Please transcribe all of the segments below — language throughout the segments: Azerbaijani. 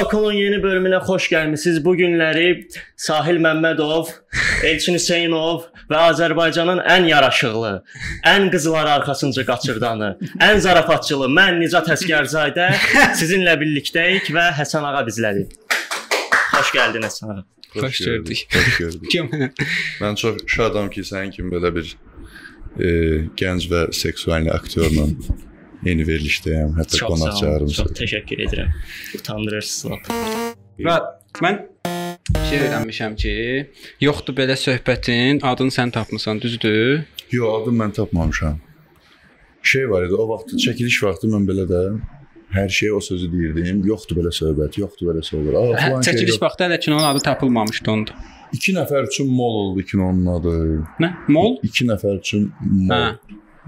Balkonun yeni bölümünə xoş gəlmisiniz. Bu günləri Sahil Məmmədov, Elçin Hüseynov və Azərbaycanın ən yaraşıqlı, ən qızları arxasınca qaçırdanı, ən zarafatçılı mən Nicat Əsgərzadə sizinlə birlikdəyik və Həsən ağa bizlədir. Xoş gəldin Həsən ağa. Xoş gördük. Xoş gördük. Mən çox şadam ki, sənin kimi belə bir e, gənc və seksual aktyorla yeni verilişdəyəm. Hətta Çox qonaq çağırmısan. Çox təşəkkür edirəm. Utandırırsınız lap. Və mən şey öyrənmişəm ki, yoxdur belə söhbətin adını sən tapmısan, düzdür? Yo, adını mən tapmamışam. Şey var idi, o vaxt çəkiliş vaxtı mən belə də hər şeyə o sözü deyirdim. Yoxdur belə söhbət, yoxdur belə söhbət. Aa, Hə, falan şey çəkiliş yox. vaxtı hələ kinonun adı tapılmamışdı onda. 2 nəfər üçün mol oldu kinonun adı. Nə? Mol? 2 nəfər üçün mol. Hə,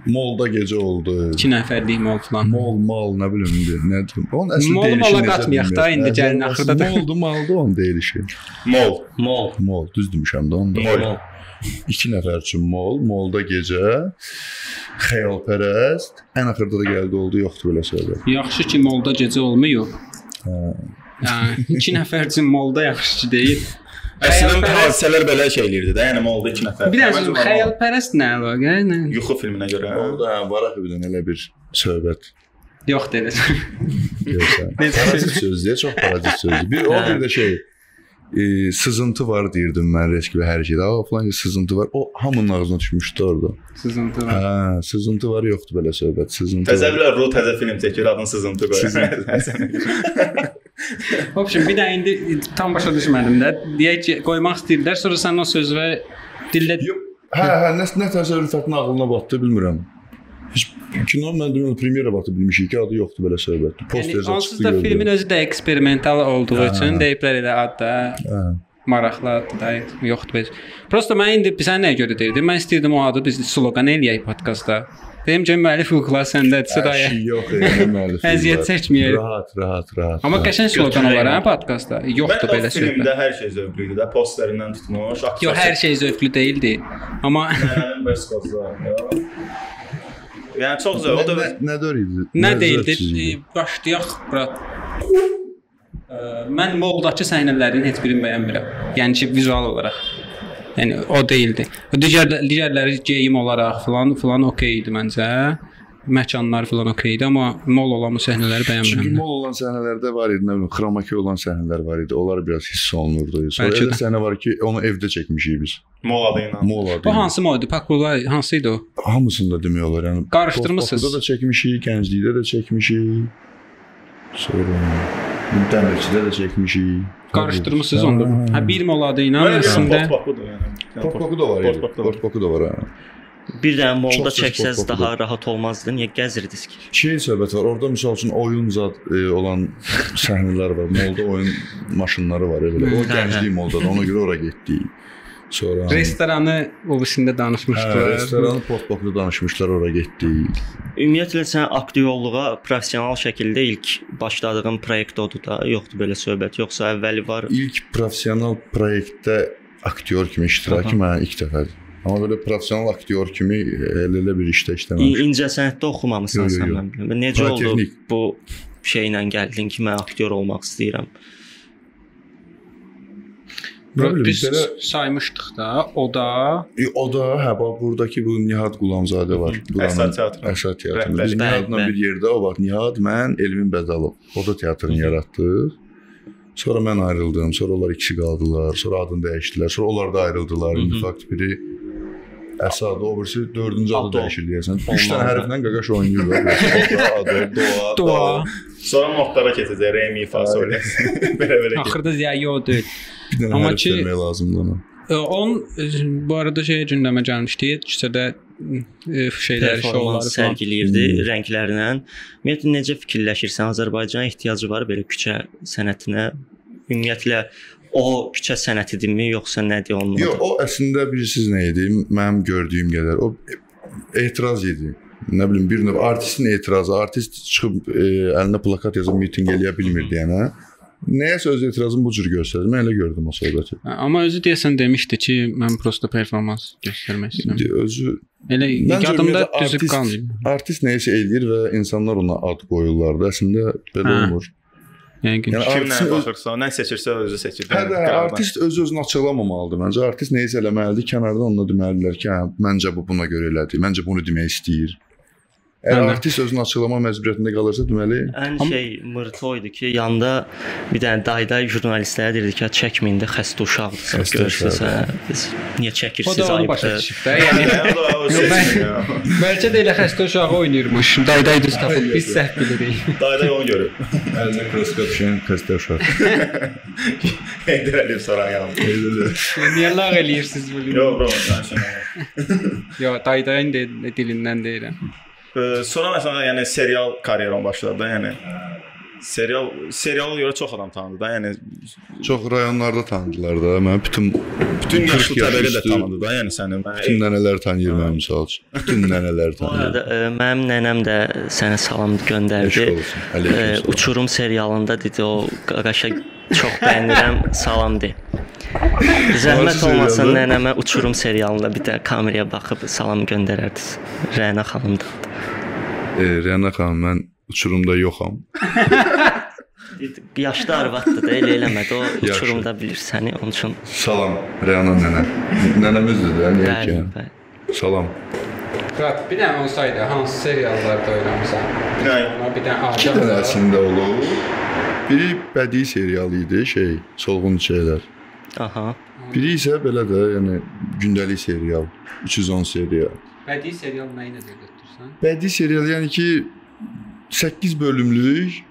Molda gecə oldu. 2 nəfərlik mol falan. Mol, mal, nə bilim indi, nə deyim. Onun əsl Molu deyilişi mola necə qatmayaq da, indi Hə, gəlin axırda da. Moldu, maldı onun deyilişi. Mol, mol, Mol, düz demişəm də onda. mol. İki nəfər üçün mol, molda gecə, xəyalpərəst, ən axırda da gəldi oldu, yoxdur belə söhbət. Yaxşı ki, molda gecə olmuyor. Hə. Yəni 2 nəfər üçün molda yaxşı ki deyil. Əslində hadisələr belə şey eləyirdi də, yəni oldu 2 nəfər. Bir var, xəyalpərəst nə əlaqə? Nə? yuxu filminə görə. Orada hə, var axı bir dənə elə bir söhbət. Yox. Görsən. Necə? Parazit sözdür, çox parazit sözdür. Bir o bir də şey e, sızıntı var deyirdim mən reskilə hər şeydə. Aa falan sızıntı var. O hamının ağzına düşmüşdü orada. Sızıntı var. Hə, sızıntı var, yoxdur belə söhbət. Sızıntı. var. Təzəvvürlər Ru təzə film çəkir, adını sızıntı qoyur. Obşim bir də indi tam başa düşmədim də. Deyək ki, qoymaq istəyirlər, sonra sən o söz və dildə Hə, hə, nə nə təsərrüfatın ağlına batdı bilmirəm. Heç kino mən demirəm premyera batı bilmişik ki, adı yoxdur belə söhbətdir. Poster yəni, onsuz da gördüm. filmin özü də eksperimental olduğu Hə. üçün deyiblər elə ad da Hə. maraqlı addır da yoxdur biz. Prosta mən indi sən nəyə görə deyirdim? Mən istəyirdim o adı biz sloqan eləyək podkastda. Deyim ki, müəllif hüquqlar səndədirsə Hər dayə. şey yox, müəllif. Əziyyət çəkməyək. Rahat, rahat, rahat. Amma qəşəng olar hə yəni. podkastda. Yoxdur belə söhbət. filmdə hər şey zövqlü idi də, posterindən tutmuş, aktyor. Yox, hər şey zövqlü deyildi. Amma Mənim bəs qozlar. Yəni çox zövq. O da Nə, idi? nə deyildi? Başlayaq bura. Mən Moldakı səhnələrin heç birini bəyənmirəm. Yəni ki, vizual olaraq. Yəni o deyildi. Digər digərləri geyim olaraq falan falan okey idi məncə. Məkanlar falan okey idi, amma mol olan bu səhnələri Çünki bəyənmirəm. mol olan səhnələrdə var idi, nə bilim, xromaki olan səhnələr var idi. Onlar biraz hiss olunurdu. Sonra elə səhnə var ki, onu evdə çəkmişik biz. Mol adı ilə. Mol adı. O hansı moldu? Pakullar hansı idi o? Hamısında demək olar. Yəni Qarışdırmısınız. Postbakıda da çəkmişik, Gənclikdə də çəkmişik. Sonra Dəmirçidə də çəkmişik. Qarışdırmısınız onda. Hə bir mol adı ilə əslində. Portbaku da var. Portbaku da var. Portbaku da var. Bir dənə molda çəksəz daha rahat olmazdı. Niyə gəzirdiniz ki? Şey söhbət var. Orada məsəl üçün oyun zad e, olan səhnələr var. Molda oyun maşınları var elə. O gənclik moldadır. Ona görə ora getdik. Sonra restoranı obisində Hə, danışmışdılar. restoranı Portbakuda danışmışlar, ora getdik. Ümumiyyətlə sən aktyorluğa professional şəkildə ilk başladığın proyekt odur da, yoxdur belə söhbət, yoxsa əvvəli var? İlk professional proyektdə aktyor kimi iştirakım mən ilk dəfədir. Amma belə professional aktyor kimi elə elə bir işdə işləməmişəm. İncə sənətdə oxumamısan sən. Necə oldu bu şeylə gəldin ki, mən aktyor olmaq istəyirəm? Bilim, Biz belə saymışdıq da, o da E, o da hə bax buradakı bu Nihat Qulamzadə var. Əsad teatrı. Əsad teatrı. Rəhbər. Biz Nihatla bir yerdə o vaxt Nihat, mən, Elvin Bəzalov. O da teatrını yaratdıq. Sonra mən ayrıldım, sonra onlar ikisi qaldılar, sonra adını dəyişdilər, sonra onlar da ayrıldılar. İndi fakt biri Əsad, o birisi dördüncü adı dəyişir deyəsən. Üç dənə hərflə qaqaş oynayır. Adı, doğa, Doğa. Sonra notlara keçəcək, re mi fa sol. Belə-belə. axırda ziya yox deyil. Amma ki- lazımdır ona. E, On e, bu arada şey gündəmə gəlmişdi. Küçədə e, şeyləri, şouları sərgiləyirdi Hmm. rənglərlə. Ümumiyyətlə necə fikirləşirsən Azərbaycana ehtiyacı var belə küçə sənətinə? Ümumiyyətlə o küçə sənətidirmi yoxsa nədir onun? Yox, o əslində bilirsiniz nə idi? Mənim gördüyüm qədər o etiraz idi. Nə bilim bir növ artistin etirazı, artist çıxıb e, əlinə plakat yazıb mitinq eləyə bilmirdi yəni. Nəyəsə öz etirazını bu cür göstərdi. Mən elə gördüm o söhbəti. Amma özü deyəsən demişdi ki, mən prosta performans göstərmək istəyirəm. Özü Elə yadımda düzüb qalmayıb. artist nəyisə eləyir və insanlar ona ad qoyurlar da. Əslində belə Hə. olmur. Yəni Yəni Kim artistin nəyə öz- baxırsa, nə seçirsə özü seçir. Hə də artist öz özünü açıqlamamalıdır məncə. Artist nə isə eləməlidir, kənardan ona deməlidirlər ki, hə, məncə bu buna görə elədi. Məncə bunu demək istəyir. Əgər Hə artist özünü açıqlama məcburiyyətində qalırsa, deməli Ən şey mırtı idi ki, yanda bir dənə dayday jurnalistlərə deyirdi ki, çəkməyin də xəstə uşaqdırsa, Xəstə görürsüz, hə, biz niyə çəkirsiniz ayıbdır. Yəni ya. bəlkə də elə xəstə uşağı oynayırmış. Dayday düz tapıb biz səhv bilirik. Dayda onu görüb. əlinə kroskop düşən xəstə uşaq. Heydər Əliyev Sarayan. Niyə lağ eləyirsiniz bunu? Yox, bro, danışın. Yo, daydayın dilindən deyirəm. Sonra məsələn, yəni serial karyeram başladı da, yəni serial seriala görə çox adam tanıdı da, yəni Çox rayonlarda tanıdılar da. Mən bütün bütün 40 yaşlı yaş təbəqə də tanıdı da, yəni səni. bütün nənələr tanıyır mənim misal üçün. Bütün nənələr tanıyır. ə, mənim nənəm də sənə salam göndərdi. Aleykümselam. Uçurum serialında dedi o qaqaşa çox bəyənirəm, salam de. Zəhmət olmasa nənəmə Uçurum serialında bir də kameraya baxıb salam göndərərdiniz. Rəna xanım da. E, Rəna xanım mən uçurumda yoxam. Yaşlı arvaddır da elə eləmədi. O uçurumda bilir səni, onun üçün Salam Rəna nənə. Nənəmizdir də, niyə ki? bəli. Salam. Fırat, bir dənə olsaydı hansı seriallarda oynamısan? Ona bir dənə İki adı. dənəsində olub. Biri bədii serial idi, şey, Solğun Çiçəklər. Aha. Biri isə belə də, yəni gündəlik serial, 310 serial. Bədii serial nə ilə götürsən? Bədii serial, yəni ki 8 bölümlük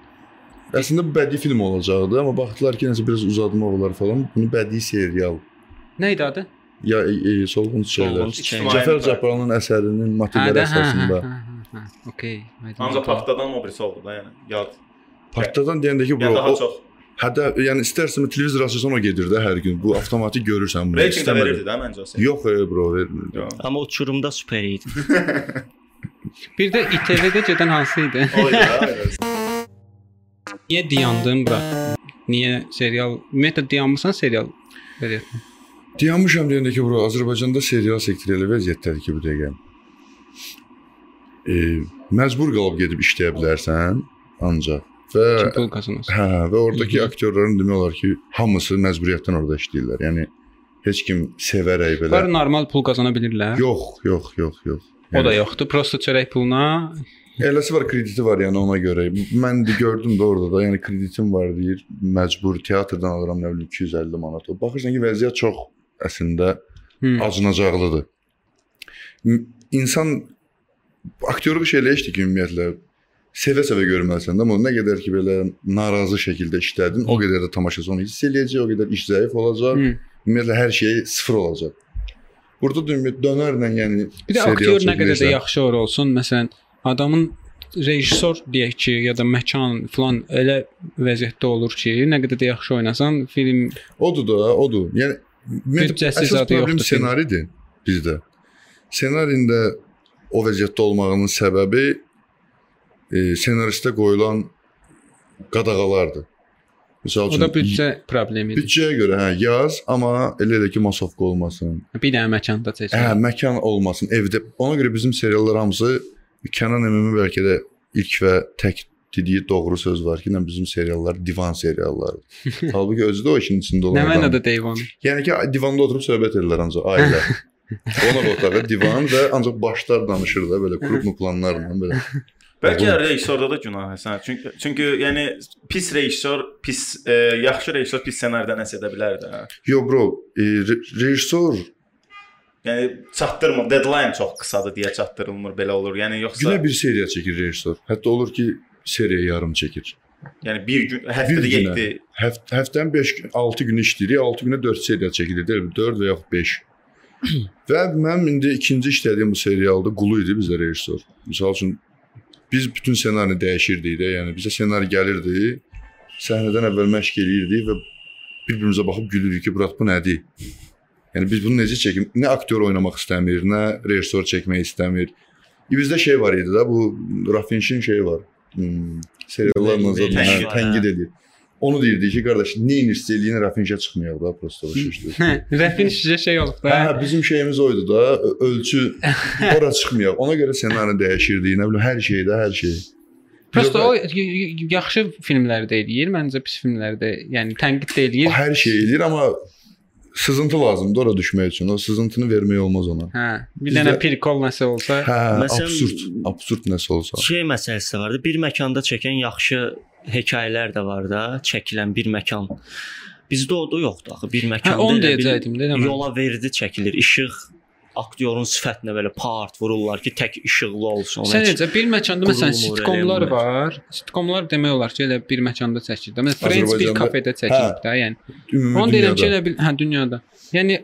Əslində bu bədii film olacaqdı, amma baxdılar ki, nəsə biraz uzatmaq olar falan. Bunu bədii serial Nə idi adı? ya e, e, Solğun Çiçəklər. Cəfər Cabbarlının əsərinin motivləri əsasında. hə. Okay. Ancaq partladan o birisi oldu da, yəni. Yad. Partladan deyəndə ki, Yəni bro, daha o, çox. Hətta yəni istərsən televizor açırsan o gedir də hər gün. Bu avtomatik görürsən bunu. Rating də verirdi də məncə o serial. Yox, e, bro, vermir. Yox. Amma uçurumda süper idi. Bir də ITV-də gedən hansı idi? O də. Niyə dayandın bura? Niyə serial? Ümumiyyətlə dayanmısan serial? Belə. Dayanmışam deyəndə ki, bro, Azərbaycanda serial sektoru elə vəziyyətdədir ki, bu dəqiqə. E, məcbur qalıb gedib işləyə bilərsən ancaq və Pul qazanırsan. hə, və oradakı aktyorların demək olar ki, hamısı məcburiyyətdən orada işləyirlər. Yəni heç kim sevərək belə. Var normal pul qazana bilirlər. Yox, yox, yox, yox. O da yoxdur. Prosta çörək puluna Eləsi var, krediti var, yəni ona görə. Mən də gördüm də orada da, yəni kreditim var deyir, məcbur teatrdan alıram nə bilim 250 manat. O baxırsan ki, vəziyyət çox əslində Hı. acınacaqlıdır. İnsan aktyorluq şey elə işdir ki, ümumiyyətlə sevə-sevə görməlisən də, amma nə qədər ki belə narazı şəkildə işlədin, o qədər də tamaşaçı onu hiss eləyəcək, o qədər iş zəif olacaq. Hı. Ümumiyyətlə hər şey sıfır olacaq. Burada da ümumiyyətlə dönərlə, yəni Bir də aktyor nə qədər də yaxşı or olsun, məsələn, adamın rejissor deyək ki, ya da məkan filan elə vəziyyətdə olur ki, nə qədər də yaxşı oynasan, film Odur da, odur. Yəni ümumiyyətlə Büdcəsi əsas zadı problem yoxdur ssenaridir bizdə. Ssenarində o vəziyyətdə olmağının səbəbi e, ssenaristə qoyulan qadağalardır. Məsəl o üçün da büdcə problemidir. büdcəyə görə hə yaz, amma elə elə ki masovka olmasın. Bir dənə məkanda seç. Hə, məkan olmasın, evdə. Ona görə bizim seriallar hamısı Kənan Əmimin bəlkə də ilk və tək dediyi doğru söz var ki, nə bizim seriallar divan seriallarıdır. Halbuki özü də o işin içində olan Nə mənada deyvan? Yəni ki, divanda oturub söhbət edirlər ancaq ailə. Qonaq otağı, divan və ancaq başlar danışır da belə qrup planlarla belə. Bəlkə Oğlum. rejissorda da günah Həsən. Çünki çünki yəni pis rejissor, pis e, yaxşı rejissor pis ssenaridə nəsə edə bilər də. Yo bro, e, re rejissor Yəni çatdırmır, deadline çox qısadır deyə çatdırılmır, belə olur. Yəni yoxsa günə bir seriya çəkir rejissor. Hətta olur ki, seriya yarım çəkir. yəni bir gün həftədə Bir günə. 7 Həft həftənin 5 gün, 6 gün işləyirik, 6 günə 4 seriya çəkilir, deyil, 4 və yaxud 5. və mənim indi ikinci işlədiyim bu serialda Qulu idi bizə rejissor. Məsəl üçün biz bütün ssenarini dəyişirdik də, yəni bizə ssenari gəlirdi, səhnədən əvvəl məşq eləyirdik və bir-birimizə baxıb gülürük ki, Murat bu nədir? Yəni biz bunu necə çəkim? Nə aktyor oynamaq istəmir, nə rejissor çəkmək istəmir. E, Bizdə şey var idi də, bu Rafinşin şeyi var. Hmm, seriallarla zaten Tənqid tənqid hə. Onu deyirdi ki, qardaş, nə inirsə eləyin Rafinşə çıxmayaq da, prosta başa düşdünüz. Rəfin sizə şey olub Hə, da. hə, bizim şeyimiz oydu da, ölçü ora çıxmayaq. Ona görə ssenari dəyişirdik, nə bilim hər şeydə, hər şey. Prosta o yaxşı filmlərdə eləyir, məncə pis filmlərdə, yəni tənqid də eləyir. hər şey eləyir, amma sızıntı lazımdır ora düşmək üçün. O sızıntını vermək olmaz ona. Hə, bir Bizdə- dənə pirkol nəsə olsa, Hə, Məsələn- absurd, absurd nəsə olsa. Şey məsələsi də var da, bir məkanda çəkən yaxşı hekayələr də var da, çəkilən bir məkan. Bizdə o da yoxdur axı. Bir məkanda hə onu elə bir deyəcəydim, deyirəm. yola verdi çəkilir. İşıq aktyorun sifətinə belə part vururlar ki, tək işıqlı olsun. Sən necə bir məkanda məsələn sitkomlar var. Sitkomlar demək olar ki, elə bir məkanda çəkilir. Məsələn Friends bir kafedə çəkilir də, yəni. Ümumi Onu deyirəm ki, elə bil hə dünyada. Yəni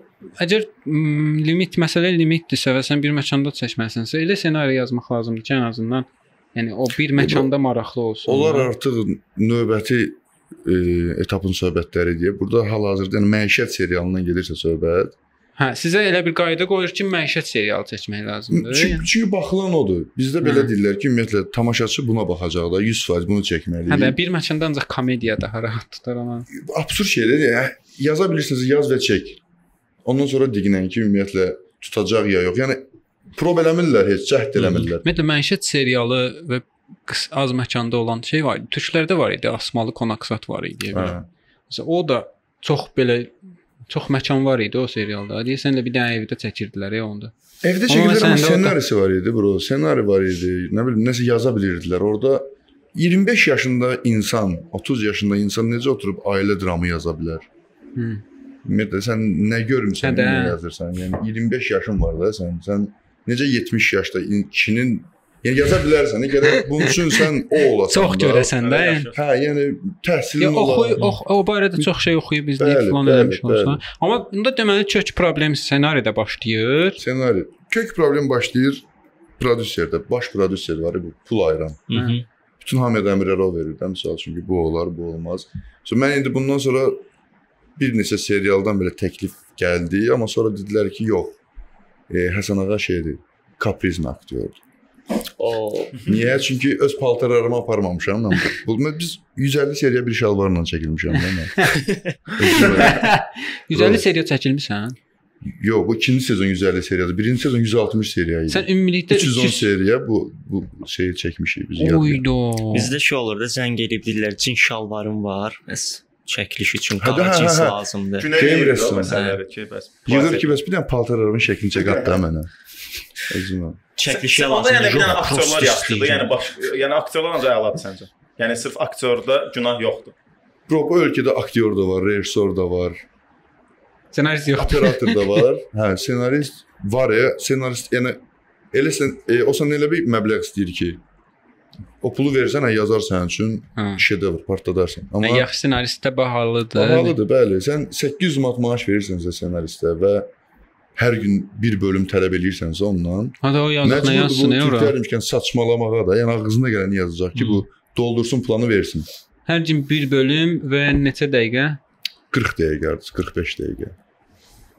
əgər mm, limit məsələ limitdirsə və sən bir məkanda çəkməlisənsə, elə ssenari yazmaq lazımdır ki, ən azından yəni o bir məkanda maraqlı olsun. Onlar artıq növbəti e, etapın söhbətləridir. Burada hal-hazırda yəni məişət serialından gedirsə söhbət. Hə, sizə elə bir qayda qoyur ki, məişət serialı çəkmək lazımdır. Çünki, Yəni. çünki baxılan odur. Bizdə belə Hə. deyirlər ki, ümumiyyətlə tamaşaçı buna baxacaq da 100% bunu çəkməli. Hə də bir məkanda ancaq komediya daha rahat tutar amma. absurd şeydir. Yəni, yaza bilirsiniz, yaz və çək. Ondan sonra diqnən ki, ümumiyyətlə tutacaq ya yox. Yəni prob eləmirlər heç, cəhd eləmirlər. Ümumiyyətlə məişət serialı və az məkanda olan şey var. Türklərdə var idi, Asmalı Konaksat var idi. Hə. Məsələn, o da çox belə çox məkan var idi o serialda. Deyəsən elə bir dənə evdə çəkirdilər ya onda. Evdə çəkilir amma də ssenarisi var idi, bro. Ssenari var idi. Nə bilim, nəsə yaza bilirdilər. Orada 25 yaşında insan, 30 yaşında insan necə oturub ailə dramı yaza bilər? Hı. Ümumiyyətlə sən nə görmüsən, Hə də. nə yazırsan? Yəni 25 yaşın var da sən. Sən necə 70 yaşda in- kişinin yəni yaza bilərsən. Gərək bunun üçün sən o olasan. Çox görəsən də. yəni. Hə, yəni təhsilin olar. ox, o barədə çox şey oxuyub izləyib falan bəli, eləmiş olsa. bəli. Amma bunda deməli kök problem ssenaridə başlayır. Ssenari. Kök problem başlayır prodüserdə. Baş prodüser var bu pul ayıran. Hı -hı. Bütün hamıya əmrlər o verir də, məsəl üçün ki, bu olar, bu olmaz. So mən indi bundan sonra bir neçə serialdan belə təklif gəldi, amma sonra dedilər ki, yox. E, Həsən ağa şeydir, kaprizm aktyordur. O Niyə? Çünki öz paltarlarımı aparmamışam mən. Bu mən- biz 150 seriya bir şalvarla çəkilmişəm də mən. Özüm- 150 seriya çəkilmisən? Yox, bu ikinci sezon 150 seriyadır. Birinci sezon 160 seriya idi. Sən ümumilikdə 310 200 seriya bu bu şeyi çəkmişik biz. yadda. Oydo. bizdə şey olur da zəng edib deyirlər cin şalvarım var. Bəs çəkiliş üçün Hə, qara hə, cins hə, hə. lazımdır. Güney Game yeyir o rəssamı. məsələləri ki, bəs. Yığır ki, bəs bir dənə paltarlarımın şəklini çək at da mənə. Özümə. Çəkilişə Sən onda yəni bir dənə aktyorlar yaxşıdır. Yəni baş yəni aktyorlar ancaq əladır səncə? Yəni sırf aktyorda günah yoxdur. Bro, bu ölkədə aktyor da var, rejissor da var, Ssenarist yoxdur. operator da var. Hə, ssenarist var ya, ssenarist yəni elə sən e, o sən elə bir məbləğ istəyir ki, o pulu versən, hə, yazar sənin üçün Hə. şedevr partladarsan. Amma Yəni, yaxşı ssenarist də bahalıdır. bahalıdır, bəli. Sən 800 manat maaş verirsənsə ssenaristə və hər gün bir bölüm tələb eləyirsənsə ondan, Hadi o yazıq nə yazsın ya ora. Türklərmişkən saçmalamağa da, yəni ağzına gələni yazacaq ki, bu doldursun planı versin. Hər gün bir bölüm və neçə dəqiqə? 40 dəqiqə, 45 dəqiqə.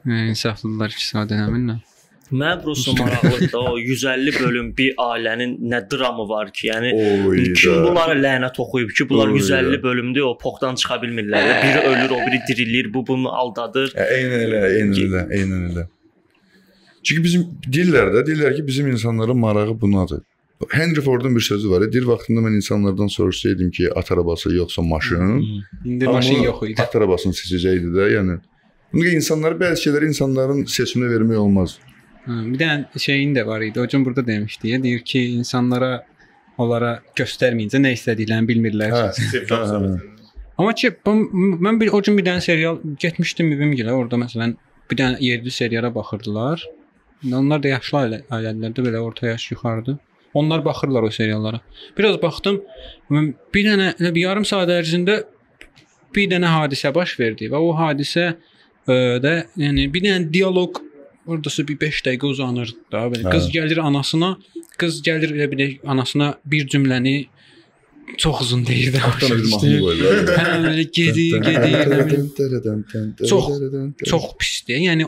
Hə, insaflılar 2 saat eləmirlər. Mən prosta maraqlıdır da o 150 bölüm bir ailənin nə dramı var ki, yəni Oy. kim bunlara lənət oxuyub ki, bunlar Oy 150 da. bölümdür, o poxdan çıxa bilmirlər. Biri ölür, o biri dirilir, bu bunu aldadır. Hə, Eynən elə, eynən elə, eynən elə. Çünki bizim deyirlər də, deyirlər ki, bizim insanların marağı bunadır. Henry Fordun bir sözü var. Deyir vaxtında mən insanlardan soruşsaydım ki, at arabası yoxsa maşın, İndi Amma maşın yox idi. At arabasını seçəcəkdi də, yəni. Bunu insanlar bəzi şeyləri insanların seçiminə vermək olmaz. Hə, bir dənə şeyin də var idi. Hocam burada demişdi deyir ki, insanlara onlara göstərməyincə nə istədiklərini bilmirlər. Hə. Hə, hə. Amma ki mən bir o gün bir dənə serial getmişdim evimgilə, orada məsələn bir dənə yerli seriala baxırdılar. Onlar da yaşlı ailə, ailələrdə belə orta yaş yuxarıdır. Onlar baxırlar o seriallara. Biraz baxdım, bir dənə elə bir yarım saat ərzində bir dənə hadisə baş verdi və o hadisə də yəni bir dənə dialoq oradası bir 5 dəqiqə uzanır da belə. Hə. Qız gəlir anasına, qız gəlir elə bir anasına bir cümləni çox uzun deyir də. Hə, gedir, gedir. Çox- çox pisdir. Yəni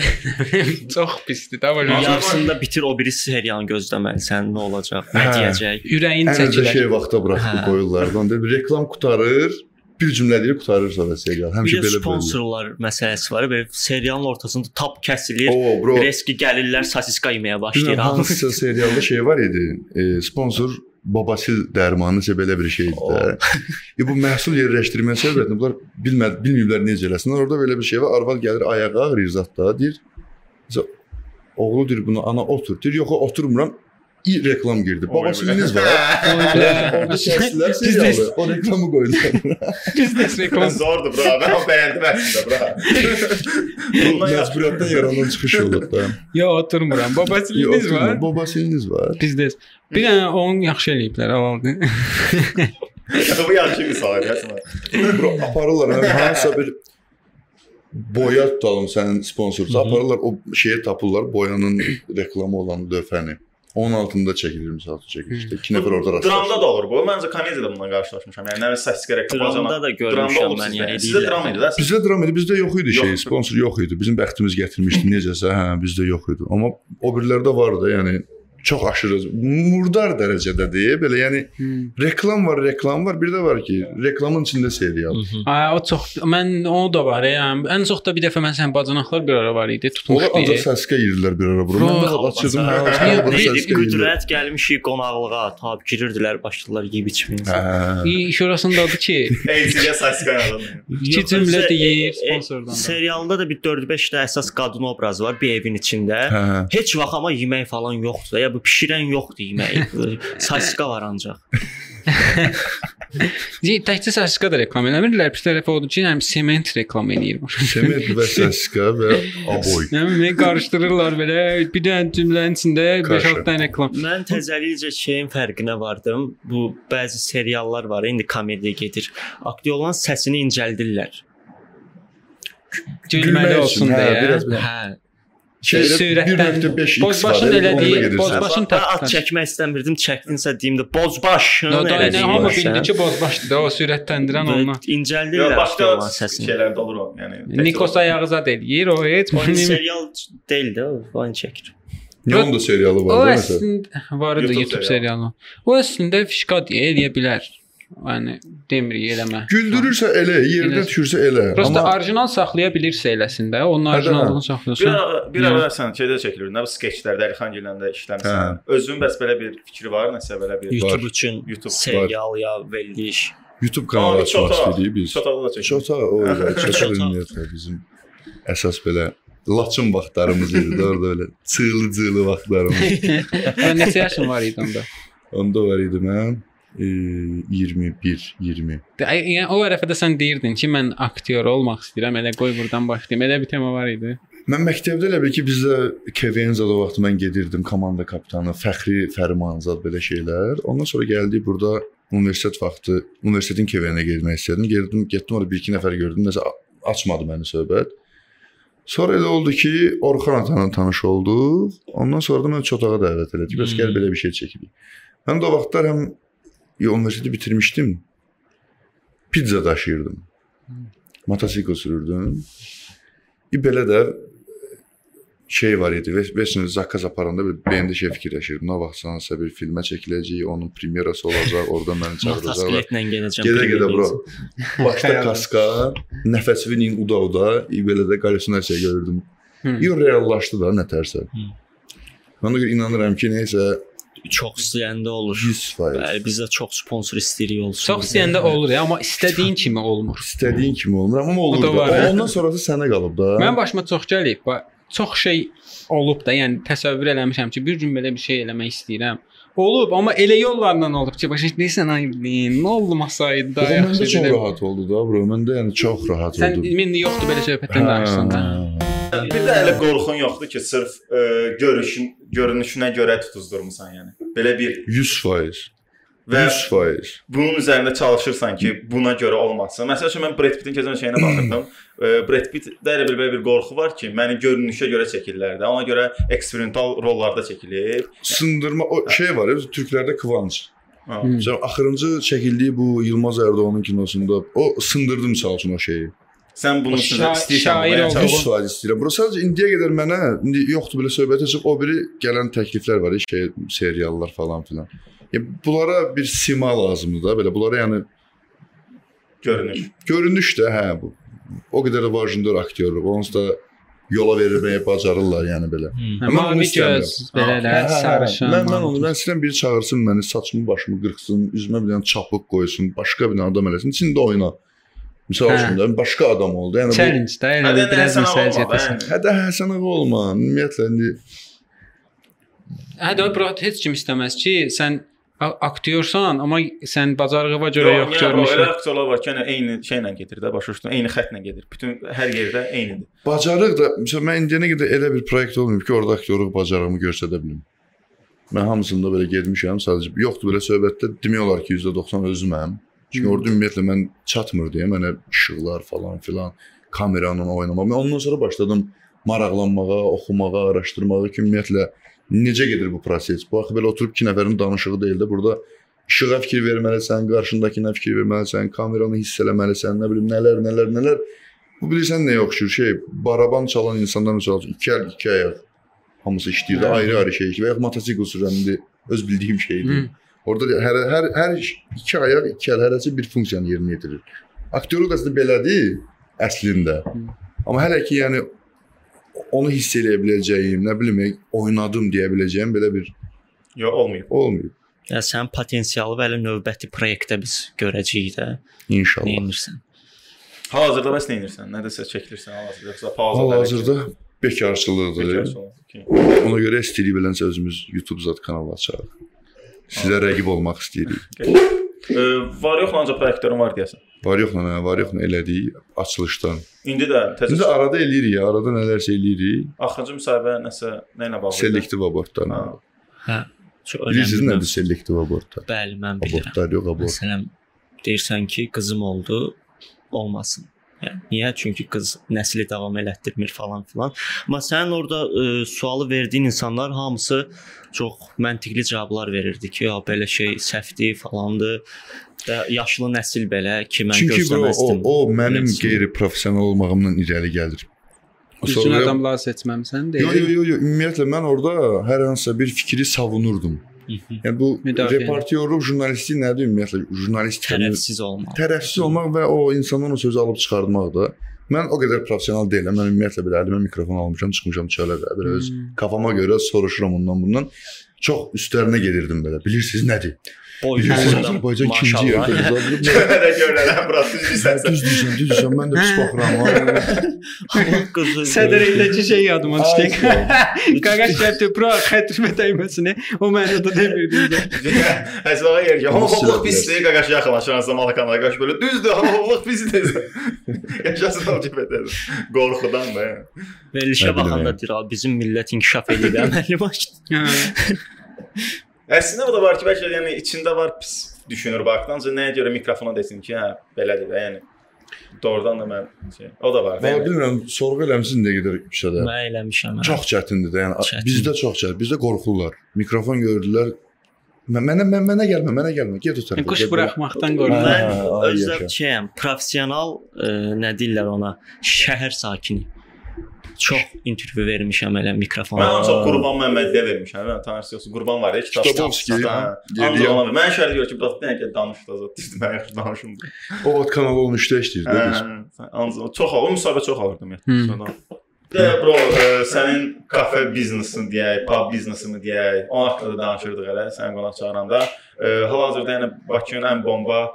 çox pisdir. Da belə Yarısında bitir o biri serialını gözləməlisən, nə olacaq, nə Hə. deyəcək. ürəyin çəkilir. şey vaxta buraxıb Hə. qoyurlar. Onda bir reklam qutarır, bir cümlə deyir qutarır sonra serial. Həmişə də belə belə. sponsorlar məsələsi var. Belə serialın ortasında tap kəsilir. Reski gəlirlər sosiska yeməyə başlayır. hansısa serialda şey var idi. E, sponsor babasil dərmanı isə belə bir şeydir də. e bu məhsul yerləşdirmə səbəbindən bunlar bilməd bilməyiblər necə eləsinlər. Orada belə bir şey var. Arvad gəlir ayağa ağrıyır zətdə, deyir. "Mesela Oğlu deyir buna ana otur. Deyir yox oturmuram. İ reklam girdi. Babasiliniz var. Orada kəsdilər serialı. O reklamı qoydular. Biznes reklam. Zordur bura. Mən o bəyəndim əslində bura. Bundan yaxşı. Məcburiyyətdən yaranan çıxış olur da. Yo oturmuram. Babasiliniz var. Babasiliniz var. Biznes. Bir dənə onu yaxşı eləyiblər. Avaldı. Bu yaxşı misal edirsən. Bura aparırlar hə, hansısa bir boya tutalım sənin sponsorsa aparırlar o şeyə tapırlar boyanın reklamı olan lövhəni. Onun altında çəkilir misal çəkilişdə. 2 nəfər orada Dramda rastlaşır. da olur bu. Məncə komediyada bununla qarşılaşmışam. Yəni nə səs gərək Dramda da görmüşəm mən, yəni Sizdə dram idi də. Bizdə dram idi, bizdə yox idi şey, sponsor yox idi. Bizim bəxtimiz gətirmişdi necəsə, hə, bizdə yox idi. Amma o birilərdə var da, yəni çox aşırı murdar dərəcədədir. Belə yəni reklam var, reklam var. Bir də var ki, reklamın içində serial. Ay o çox mən o da var ya. Ən çox da bir dəfə mən sən bacanaqlar bir ara var idi, Onlar tutmuşdu. ancaq səskə girirlər bir ara bura. Mən də açırdım, səskə. Qüdrət gəlmişik qonaqlığa, tab girirdilər, başladılar yeyib içməyə. Hə. İş orasındadır ki, Elçiyə səs qayadan. iki cümlə deyir sponsordan. da. Serialda da bir 4-5 də əsas qadın obrazı var bir evin içində. Heç vaxt amma yemək falan yoxdur. Ya bu bişirən yoxdur yeməyi. Saska var ancaq. Təkcə Saska da reklam eləmirlər. Bir tərəf odur ki, həm sement reklam eləyir. Sement və səskə və aboy. Yəni mən qarışdırırlar belə bir dənə cümlənin içində 5-6 dənə reklam. Mən təzəlikcə şeyin fərqinə vardım. Bu bəzi seriallar var, indi komediya gedir. Aktyorların səsini incəldirlər. Gülməli olsun hə, deyə. Hə. Şeydə Sürətdən 1.5x Bozbaşın var, elədiyi. Bozbaşın Başın at təklifləri. çəkmək istəmirdim, çəkdinsə deyim də bozbaşın elədiyi hamı var bildi ki, bozbaşdı da o sürətləndirən ondan. İncəldirlər Başqa aktyorların səsini. şeylərdə olur o. Yəni Nikos ayağı zad eləyir, o heç O serial deyil də, o oyun çəkir. Yon da serialı var məsələn. əslində var idi YouTube serialı. O əslində fişka deyə eləyə bilər. Yəni demirik eləmə. Güldürürsə elə, yerdə Elə. düşürsə elə. Prosta Amma orijinal saxlaya bilirsə eləsində, onun Hə, orijinalını Bir saxlayırsan. ara bir Yəni. ara sən şeydə çəkilir. Nə bu skeçlərdə Əlixan Giləndə işləmisən. Hə. Özünün bəs belə bir fikri var, nəsə belə bir YouTube üçün YouTube serial ya veriliş. YouTube kanalı açmaq istəyirik biz. Çotaqda da çəkilir. Çota o elə, Çota. ümumiyyətlə bizim əsas belə Laçın vaxtlarımız idi də orada belə çığlı-cığlı vaxtlarımız. Neçə yaşın var idi onda? Onda var idi mən 21, 20. De- Yəni o ərəfədə sən deyirdin ki, mən aktyor olmaq istəyirəm, elə qoy burdan başlayım. Elə bir tema var idi. Mən məktəbdə elə bil ki, bizdə Kevenzada o vaxt mən gedirdim, komanda kapitanı, Fəxri Fərmanzad belə şeylər. Ondan sonra gəldik burada universitet vaxtı, universitetin Kevenə getmək istədim. Getdim, getdim orada 1-2 nəfər gördüm. Nəsə açmadı məni söhbət. Sonra elə oldu ki, Orxan atanla tanış olduq. Ondan sonra da məni çotağa dəvət elədi. Bəs gəl belə bir şey çəkilik. Mən də o vaxtlar həm universiteti bitirmişdim. Pizza daşıyırdım. Motosikl sürürdüm. Bir belə də şey var idi. Və Vesin zakaz aparanda bir beynimdə şey fikirləşirdim. Nə vaxt sansa bir filmə çəkiləcək, onun premyerası olacaq, orada məni çağıracaqlar. Motosikletlə gedəcəm. Gedə gedə Premier bro. Başda kaska, nəfəsinin uda-uda, belə də qalüsinasiya görürdüm. Hı. Yo reallaşdı da nətərsə. Hı. Mən də inanıram ki, nəysə Çox istəyəndə olur. 100%. Bəli, biz də çox sponsor istəyirik olsun. Çox istəyəndə olur ya, amma istədiyin kimi olmur. İstədiyin kimi olmur, amma olur da var, O? Ondan sonra da sənə qalıb da. Mənim başıma çox gəlib. Çox şey olub da, yəni təsəvvür eləmişəm ki, bir gün belə bir şey eləmək istəyirəm. Olub, amma elə yollarla olub ki, başa düşürsən, ay nə olmasaydı da O məndə çox rahat oldu da, bro. Məndə yəni çox rahat Sən oldu. indi yoxdur belə söhbətdən danışsan da. Bir də elə qorxun yoxdur ki, sırf ə, görüşün, görünüşünə görə tutuzdurmusan yəni. Belə bir 100%. Və 100%. bunun üzərində çalışırsan ki, buna görə olmasın. Məsələn, üçün mən Brad Pitt-in keçən şeyinə baxırdım. Brad Pitt-də elə bir belə bir qorxu var ki, məni görünüşə görə çəkirlər də. Ona görə eksperimental rollarda çəkilir. Sındırma o şey var türklərdə Kıvanç. Ha. Məsələn, axırıncı çəkildiyi bu Yılmaz Erdoğan'ın kinosunda o sındırdı misal üçün o şeyi. Sən Şa- istəyirsən şair bunu olmaq. yəni. 100% istəyirəm. Bura sadəcə indiyə qədər mənə indi yoxdur belə söhbət açıq. O biri gələn təkliflər var, şey seriallar falan filan. Ya bunlara bir sima lazımdır da, belə bunlara yəni görünüş. görünüş də hə bu. O qədər də vacibdir aktyorluq. Onsuz da yola verməyə bacarırlar, yəni belə. Hə, Amma Mavi onu istəmirəm. belələr, sarışın. Mən mən onu mən istəyirəm biri çağırsın məni, saçımı başımı qırxsın, üzümə bir dənə çapıq qoysun, başqa bir adam eləsin, içində oyna. Məsəl üçün də başqa adam oldu. Yəni bu challenge Hə, bir biraz gətirsən. yəni. Hə də Həsən ağa olma. Ümumiyyətlə indi Hə də bura heç kim istəməz ki, sən aktyorsan, amma sən bacarığına görə yox bro, elə aktyorlar var ki, yəni eyni şeylə gedir də, başa düşdün, eyni xəttlə gedir. Bütün hər yerdə eynidir. bacarıq da məsələn mən indiyənə qədər elə bir proyekt olmayıb ki, orada aktyorluq bacarığımı göstərə bilim. Mən hamısında belə getmişəm, sadəcə yoxdur belə söhbətdə demək olar ki, %90 özüməm. Çünki orada ümumiyyətlə mən çatmır deyə mənə işıqlar falan filan, kameranın oynamaq. Mən ondan sonra başladım maraqlanmağa, oxumağa, araşdırmağa ki, ümumiyyətlə necə gedir bu proses? Bu axı belə oturub iki nəfərin danışığı deyil də, burada işığa fikir verməlisən, qarşındakına fikir verməlisən, kameranı hiss eləməlisən, nə bilim nələr, nələr, nələr. Bu bilirsən nəyə oxşur? Şey, baraban çalan insanlar məsəl üçün iki əl, iki ayaq hamısı işləyir də ayrı-ayrı şey işləyir. Və ya motosikl sürən indi öz bildiyim şeydir. Hı. Orada da hər hər hər iki ayaq, iki əl hərəsi bir funksiyanı yerinə yetirir. Aktyorluq da əslində belədir əslində. Amma hələ ki yəni onu hiss eləyə biləcəyim, nə bilim, oynadım deyə biləcəyim belə bir Yox, olmayıb. olmayıb. Ya sənin potensialı və elə növbəti proyektdə biz görəcəyik də. İnşallah. Nəyinirsən? Hal-hazırda bəs nə edirsən? Nədirsə çəkilirsən hal-hazırda yoxsa pauza Hal-hazırda bekarçılıqdır. Bekar Ona görə istəyirik beləcə özümüz YouTube zat kanalı açarıq. Sizə rəqib olmaq istəyirik. var yox ancaq proyektlərin var deyəsən. Var yoxla, nə, var yoxla elədik açılışdan. İndi də təzə də arada eləyirik, arada nələrsə eləyirik. axırıncı müsahibə nəsə nə ilə bağlı? Selektiv abortlarla. Ha. Hə. Çox Bilirsiniz önəmli. nədir selektiv abortlar? Bəli, mən bilirəm. Abortlar yox, abort. Məsələn, deyirsən ki, qızım oldu, olmasın. Yəni, niyə? Çünki qız nəsli davam elətdirmir falan filan. Amma sənin orada ə, sualı verdiyin insanlar hamısı çox məntiqli cavablar verirdi ki, ya belə şey səhvdir falandır. Və yaşlı nəsil belə ki, mən Çünki bro, o, gözləməzdim. o mənim qeyri-professional olmağımdan irəli gəlir. Düzgün Sonra- adamlar seçməmisən Yo yo deyil. yo yo ümumiyyətlə mən orada hər hansısa bir fikri savunurdum. Yəni bu reportyorluq, jurnalistlik nədir ümumiyyətlə? Jurnalist tərəfsiz olmalı. tərəfsiz olmaq və o insandan o sözü alıb çıxartmaq da. Mən o qədər professional deyiləm. Mən ümumiyyətlə belə əlimə mikrofon almışam, çıxmışam çölə də belə öz kafama görə soruşuram ondan bundan. Çox üstlərinə gedirdim belə. Bilirsiniz nədir? Boy Azərbaycan ikinci maşallah. yerdə qızlar. Görədə görədə bura düz deyirsən. Düz deyirsən. Mən də pis baxıram. Sədrindəki şey yadıma düşdü. Qaqaş gəldi bura xətrimə dəyməsini o demirdim də. Həsələ yer ki, homofobluq Silah pisdir, qaqaş yaxınlaşıransa malakana qaqaş belə düzdür, homofobluq pisdir. Yaşasın LGBT. Qorxudan da. Verilişə baxanda deyir, "Abi, bizim millət inkişaf edir əməlli başlı." Hə. Əslində bu da var ki, bəlkə yəni içində var pis düşünür baxdanca nəyə görə mikrofona desin ki, hə, belədir də, yəni. Doğrudan da mən şey, o da var. Mən bilmirəm, sorğu eləmisin nə qədər işədə. Mən eləmişəm. hə. Çox çətindir də. Yəni Çətin. bizdə çox çətin. Bizdə qorxurlar. Mikrofon gördülər. Mən mənə mən, mənə gəlmə, mənə gəlmə. Get o tərəfə. Quş buraxmaqdan Hə. qorxur. Mən özüm şeyəm, professional ə, nə deyirlər ona, şəhər sakini. Çox intervyu vermişəm elə mikrofona. Mən ancaq Qurban Məmmədliyə vermişəm. Mən tanırsınız, Qurban var ya, kitab. Kitabovski, Hə. Geliyor. Ancaq ona. Mən şəhərdə görür ki, bu da nə qədər danışdı azad. Düzdür, mən yaxşı danışım. O ot kanalı olmuşdu işləyir də biz. Hə, ancaq çox o müsahibə çox alırdım Hmm. yəni. Də bro, ə, sənin kafe biznesin deyək, pub biznesini deyək, o haqqında da danışırdıq elə sən qonaq çağıranda. Ə, Hal-hazırda yəni Bakının ən bomba belə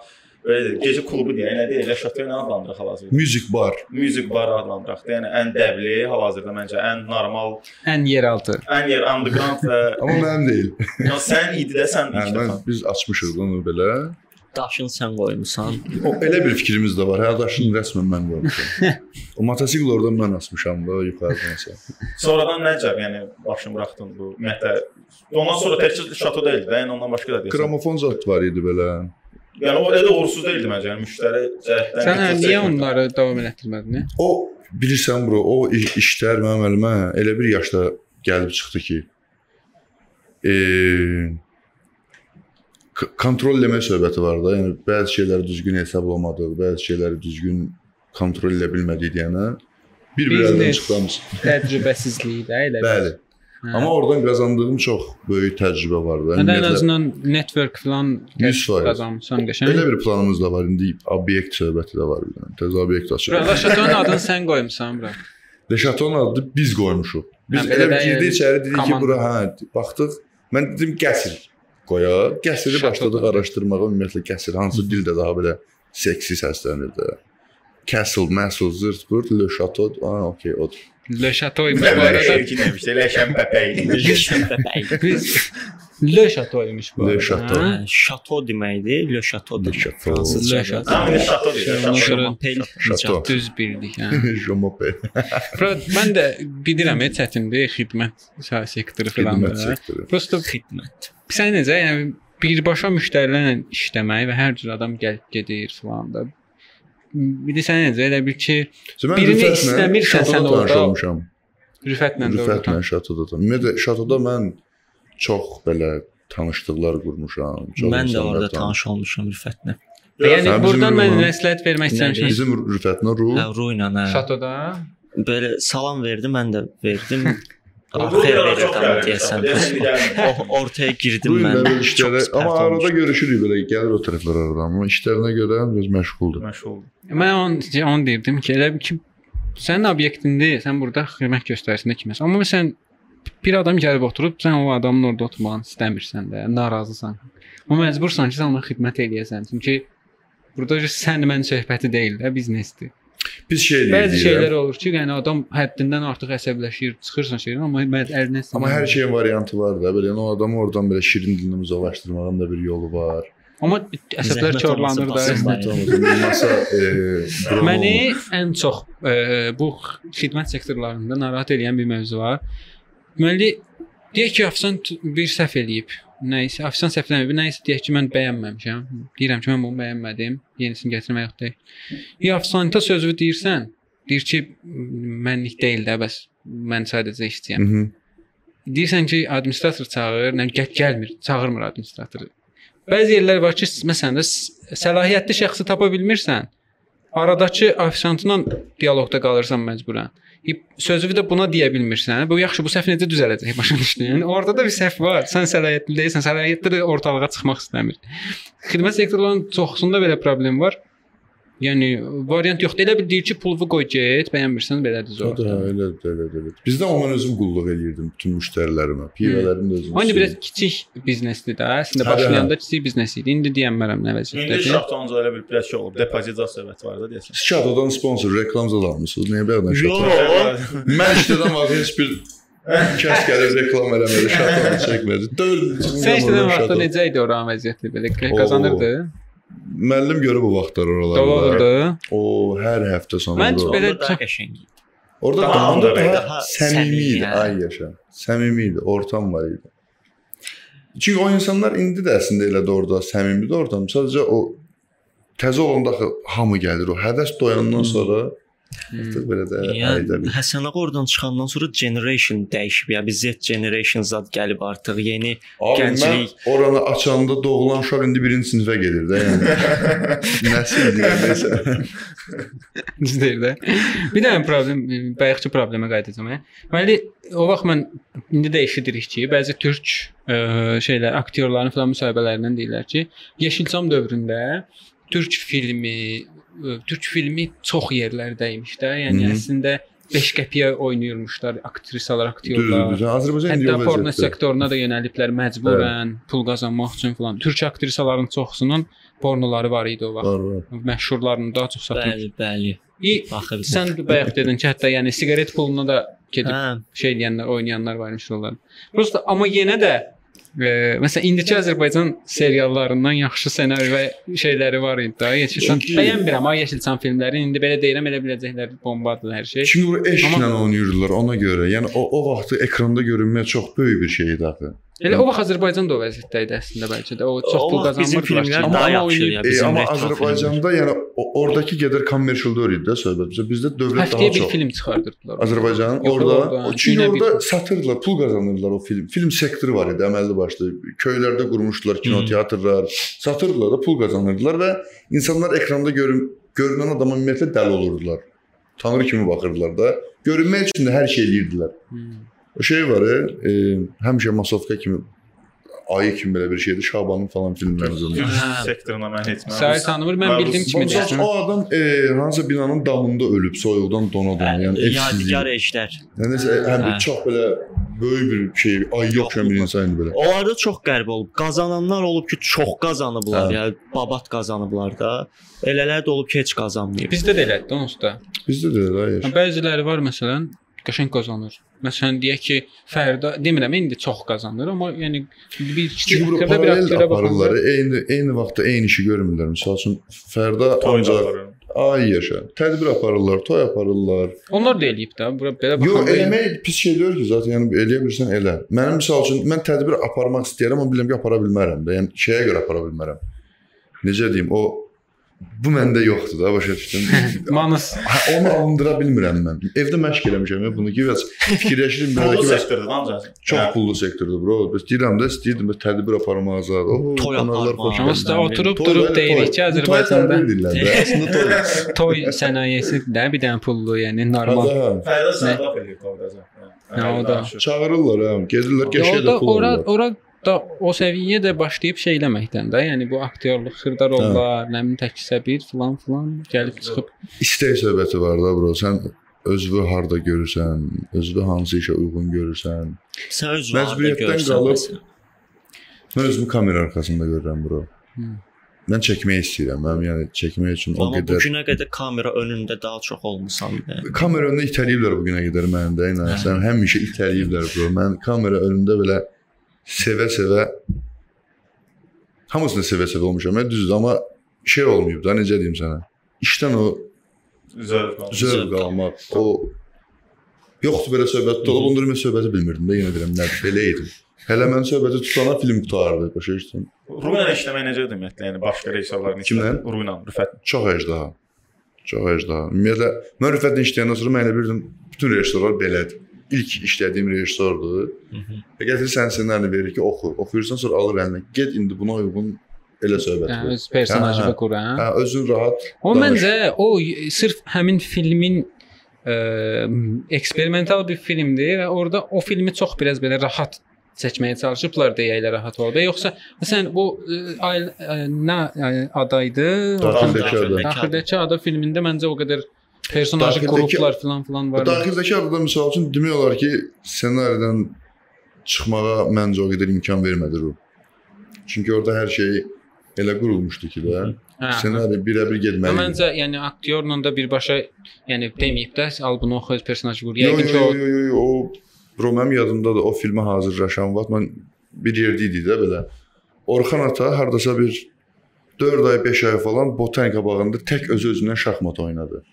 deyək, gecə klubu deyək, nə deyək, şatör nə adlandıraq hal-hazırda? Music bar. Music bar adlandıraq da, yəni ən dəbli, hal-hazırda məncə ən normal, Ən yeraltı. ən yer underground və Amma mənim deyil. yəni sən idi də sən Hə, ilk dəfə. biz açmışıq onu belə. daşın sən qoymusan. O elə bir fikrimiz də var. Hə, daşın rəsmən mən qoymuşam. o motosikl oradan mən asmışam da yuxarıdan isə. Sonradan nəcəb, yəni başını buraxdın bu ümumiyyətlə. Ondan sonra təkcə şato deyildi də, yəni ondan başqa da deyirsən. Gramofon zat var idi belə. Yəni o elə uğursuz deyildi məncə, yəni müştəri cəhətdən. Sən hə, niyə onları davam elətdirmədin? O bilirsən bro, o iş- işlər mənim əlimə elə bir yaşda gəlib çıxdı ki, eee kontrol eləmə söhbəti var da. Yəni bəzi şeyləri düzgün hesablamadıq, bəzi şeyləri düzgün kontrol elə bilmədik deyənə bir-bir əldən Biznes. çıxdığımız. Təcrübəsizliyi də elə. Bəli. Hə. Amma oradan qazandığım çox böyük təcrübə var da. Məndə ən azından network falan 100%. qazanmışam qəşəng. Belə bir planımız da var. İndi obyekt söhbəti də var bir dənə. Təzə obyekt açırıq. Bura Şatonun adını sən qoymusan bura. Chateau-nun adını biz qoymuşuq. Biz Hə, elə girdik içəri dedik ki, komanda. bura hə, baxdıq. Mən dedim qəsr qoyaq. Qəsri başladıq araşdırmağa ümumiyyətlə qəsr hansı dildə daha belə seksi səslənir də. Castle, Mastle, zırt pırt, Le Chateau, aa okey, odur. Le Chateau imiş bu arada. şirki demişdi. Leşən bəbəy. Biz Le Chateau imiş bu Le arada. Chateau. Hə, Şato deməkdir, Le Chateau. Le Chateau. Le Fransızca. Chateau. Ha, bir şato deyir. Şato. Şampel. Şato. Düz bildik, hə. M'appelle. Fırat, mən də bilirəm, e, çətindir xidmət sektoru filan. Xidmət da. sektoru. Prosta Xidmət. sən necə, yəni birbaşa müştərilərlə işləmək və hər cür adam gəlib gedir filan da. Bir də sən necə elə bil ki, Birini istəmirsən sən orada- olmuşam. rüfətlə də Rüfətlə. Şatoda da. Ümumiyyətlə Şatoda mən çox belə tanışlıqlar qurmuşam. Çox Mən də orada tanış- olmuşam Rüfətlə. Yəni buradan mən məsləhət vermək istəmişəm. Bizim Rüfətlə Ru Hə, Ruyla hə. Şatoda Belə salam verdi, mən də verdim. Biraz verirdim deyəsən. Ortaya girdim mən. amma arada görüşürük belə gəlir o tərəflər aradan. Amma işlərinə görə biraz məşğuldur. Məşğul. mən onu, onu deyirdim ki, elə ki sənin obyektindir, sən burada xidmət göstərisində kiməsə. Amma sən bir adam gəlib oturub, sən o adamın orada oturmağını istəmirsən də, narazısan. Amma məcbursan ki, sən ona xidmət eləyəsən. Çünki burada sən mən söhbəti deyil də, biznesdir. Biz şey Bəzi şeylər olur ki, yəni adam həddindən artıq əsəbləşir, çıxırsan şeydən, amma mən əlinə Amma hər şeyin variantı var da. Belə yəni o adamı oradan belə şirin dillə uzaqlaşdırmağın da bir yolu var. Amma əsəblər korlanır olmasa da. basın. Zəhmət olmasın. Masa e, Məni ən çox e, bu xidmət sektorlarında narahat edən bir mövzu var. Deməli, deyək ki, ofisant bir səhv eləyib. Nəyisə, ofisant səhv eləməyib. Nəyisə deyək ki, mən bəyənməmişəm. Deyirəm ki, mən bunu bəyənmədim. Yenisini gətirmək yoxdur. Ya ofisanta sözü deyirsən, deyir ki, mənlik deyil də, bəs mən sadəcə işçiyəm. Mhm. Deyirsən ki, administrator çağır, nə gəl gəlmir, çağırmır administratoru. Bəzi yerlər var ki, məsələn səlahiyyətli şəxsi tapa bilmirsən. Aradakı ofisantla dialoqda qalırsan məcburən. Sözü də buna deyə bilmirsən. Bu yaxşı, bu səhv necə düzələcək başa düşdün? Yəni orada da bir səhv var. Sən səlahiyyətli deyilsən, səlahiyyətli də ortalığa çıxmaq istəmir. Xidmət sektorlarının çoxusunda belə problem var. Yəni variant yoxdur. Elə bir deyir ki, pulu qoy get, bəyənmirsən belədir zor. elə elə elə. Bizdə amma mən özüm qulluq eləyirdim bütün müştərilərimə. Pivələrim də özüm. Aynı biraz kiçik biznesdir də. Əslində Hə, başlayanda kiçik biznes idi. İndi deyənmərəm nə İndi vəziyyətdədir. şatonca elə bir biraz şey olub. Depozit söhbəti var da deyəsən. Şatodan sponsor reklam zad almısınız. Niyə belə şato? Mən işlədən vaxt heç bir kəs gəlib reklam eləmədi, şatonu çəkmədi. Dörd. Sən işlədən vaxtda necə idi oranın vəziyyəti belə Oo. Müəllim görüb o vaxtlar oralarda. Dolardı. O hər həftə sonu. Mən bura. belə çox- qəşəng idi. Orada Daha daha, onda daha, daha səmimi idi. hə. Ay yaşa. Səmimi idi, ortam var idi. Çünki o insanlar indi də əslində elə də orada səmimidir ortam. Sadəcə o təzə olanda axı hamı gəlir o həvəs doyandan sonra artıq belə də ayda Yəni bir. Həsən ağa oradan çıxandan sonra generation dəyişib. Ya biz Z generation zad gəlib artıq yeni Abi gənclik. oranı açanda doğulan uşaq indi birinci sinifə gedir də yəni. Nəsil deyirsə. Düzdür də. Bir dənə problem, bayaqçı problemə qayıdacağam. hə. Deməli, o vaxt mən indi də eşidirik ki, bəzi türk ə, şeylər, aktyorların falan müsahibələrindən deyirlər ki, Yeşilçam dövründə türk filmi, ə, türk filmi çox yerlərdə imiş də. Yəni Hı. əslində 5 qəpiyə oynayırmışlar aktrisalar, aktyorlar. düzdür. Azərbaycan indi o Hətta porno sektoruna da yönəliblər məcburən pul qazanmaq üçün falan. Türk aktrisaların çoxusunun pornoları var idi o vaxt. Var, var. Məşhurlarını daha çox satmış. Bəli, bəli. İ, biz. sən bayaq dedin ki, hətta yəni siqaret puluna da gedib Hə, şey deyənlər, oynayanlar var imiş onların. Prosta amma yenə də e, məsələn indiki Azərbaycan seriallarından yaxşı ssenari və şeyləri var idi da. Yeşilçam bəyənmirəm ha Yeşilçam filmlərini. İndi belə deyirəm, elə biləcəklər bombadır hər şey. Çünki o eşqlə Amma- oynayırdılar ona görə. Yəni o o vaxtı ekranda görünmək çox böyük bir şey idi axı. Elə o vaxt Azərbaycan da o vəziyyətdə idi əslində bəlkə də. O çox pul filmlər ki. daha Amma yaxşı ya. E, Bizim amma Azərbaycanda yəni o- oradakı qədər kommersial deyil idi də söhbət. Bizdə bizdə dövlət Həftəyə daha bir çox. film çıxardırdılar. Azərbaycan Yox, orada orada o çünki bir- orada satırdılar, pul qazanırdılar o film. Film sektoru var idi əməlli başlı. Köylərdə qurmuşdular kinoteatrlar, satırdılar da pul qazanırdılar və insanlar ekranda görün görünən adama ümumiyyətlə dəli olurdular. Tanrı kimi baxırdılar da. Görünmək üçün də hər şey eləyirdilər. Hmm. O şey var, e, e, həmişə masovka kimi ayı kimi belə bir şeydir. Şabanın falan. Gürcü Hə. sektoruna mən heç mən. Sahil tanımır. Mən bildiyim kimi deyirəm. o adam e, hansısa binanın damında ölüb, soyuqdan dona dona, yəni evsizlik. Yadigar eşlər. Yəni nəsə həm Hə. bir çox belə böyük bir şey, ayı oxşayan bir insan idi belə. Onlarda çox qəribə olub. Qazananlar olub ki, çox qazanıblar, Hə. yəni babat qazanıblar da. Elələr də olub ki, heç qazanmayıb. Bizdə də elədir onsuz da. Bizdə də elə. Bəziləri var məsələn qəşəng qazanır. Məsələn deyək ki, Fərda demirəm indi çox qazanır, amma yəni bir Çünki bura bir aparırlar. baxanda Eyni eyni vaxtda eyni işi görmürlər. Məsəl üçün Fərda ancaq ay yaşa. Tədbir aparırlar, toy aparırlar. onlar da eləyib də. Bura belə Yo, baxanda eləmək pis şey deyil ki, zaten yəni eləyə bilirsən elə. Mənim məsəl üçün mən tədbir aparmaq istəyirəm, amma bilirəm ki, apara bilmərəm də. Yəni şeyə görə apara bilmərəm. Necə deyim, o bu məndə yoxdur da, başa düşdün? Manus onu alındıra bilmirəm mən. Evdə məşq eləmişəm ya bunu ki, bəs fikirləşirəm belə ki, sektordur ancaq. çox pullu sektordur bro. Bəs deyirəm də istəyirdim bəs tədbir aparmaq azad. O Toy kanallar aparmaq. xoş usta oturub durub deyirik ki, Azərbaycanda. Əslində toy. toy sənayesi də bir dənə pullu, yəni normal. Hə, Fərdə sən eləyir qoydaca. Hə, o da. Çağırırlar hə, gedirlər qəşəng də pul ora ora da o səviyyə də başlayıb şey eləməkdən də, yəni bu aktyorluq xırdar rollar, nə bilim təkcə bir filan filan gəlib çıxıb. İstək söhbəti var da bro. Sən özünü harda görürsən, özünü hansı işə uyğun görürsən. Sən öz Məcburiyyətdən qalıb-. Mən özümü kamera arxasında görürəm bro. Hı. Mən çəkmək istəyirəm. Mənim yəni çəkmək üçün o Amma bu qədər günə qədər kamera önündə daha çox olmusan. yəni. kamera önündə itəliyiblər bu günə qədər məni də. Yəni sən həmişə itəliyiblər bro. Mən kamera önündə belə sevə-sevə hamısını sevə-sevə olmuşam. Mən düzdür, amma şey olmayıb da, necə deyim sənə? İşdən o Zövq alır. zövq almaq, o yoxdur belə söhbət. Dolab ondur mən söhbəti bilmirdim də, yenə deyirəm, nədir, belə idim. Hələ mən söhbəti tutana film qutardı, başa düşdün? Ruyla işləmək necə ümumiyyətlə, yəni başqa rejissorların Kimlə? Ruyla, Rüfət. Çox əcdaha. Çox əcdaha. Ümumiyyətlə mən Rüfətlə işləyəndən sonra mən elə bildim bütün rejissorlar belədir. İlk işlədiyim rejissordur. Və gətirir sən ssenari verir ki, oxu. Oxuyursan sonra alır əlinə. Get indi buna uyğun elə söhbət Yəni ver. öz personajını Hə, hə. qur, hə. Hə, özün rahat. Amma danış. məncə o sırf həmin filmin ə, eksperimental bir filmdir və orada o filmi çox biraz belə rahat çəkməyə çalışıblar deyə elə rahat oldu. Yoxsa məsələn bu ə, ailə ə, nə ə, adaydı? Daxildəki ada. Filmində məncə o qədər personajı Daxildəki- qruplar filan filan var. daxildəki adada misal üçün demək olar ki, ssenaridən çıxmağa məncə o qədər imkan vermədi Ru. Çünki orada hər şey elə qurulmuşdu ki də. Hə. Ssenari birə-bir getməli. məncə yəni aktyorla da birbaşa yəni deməyib də al bunu oxu öz personajı qur. Yəqin ki o yo, yo, yo, o bro mənim yadımdadır o filmə hazırlaşan vaxt mən bir yerdə idik də belə. Orxan ata hardasa bir 4 ay, 5 ay falan botanika bağında tək öz özündən şahmat oynadı.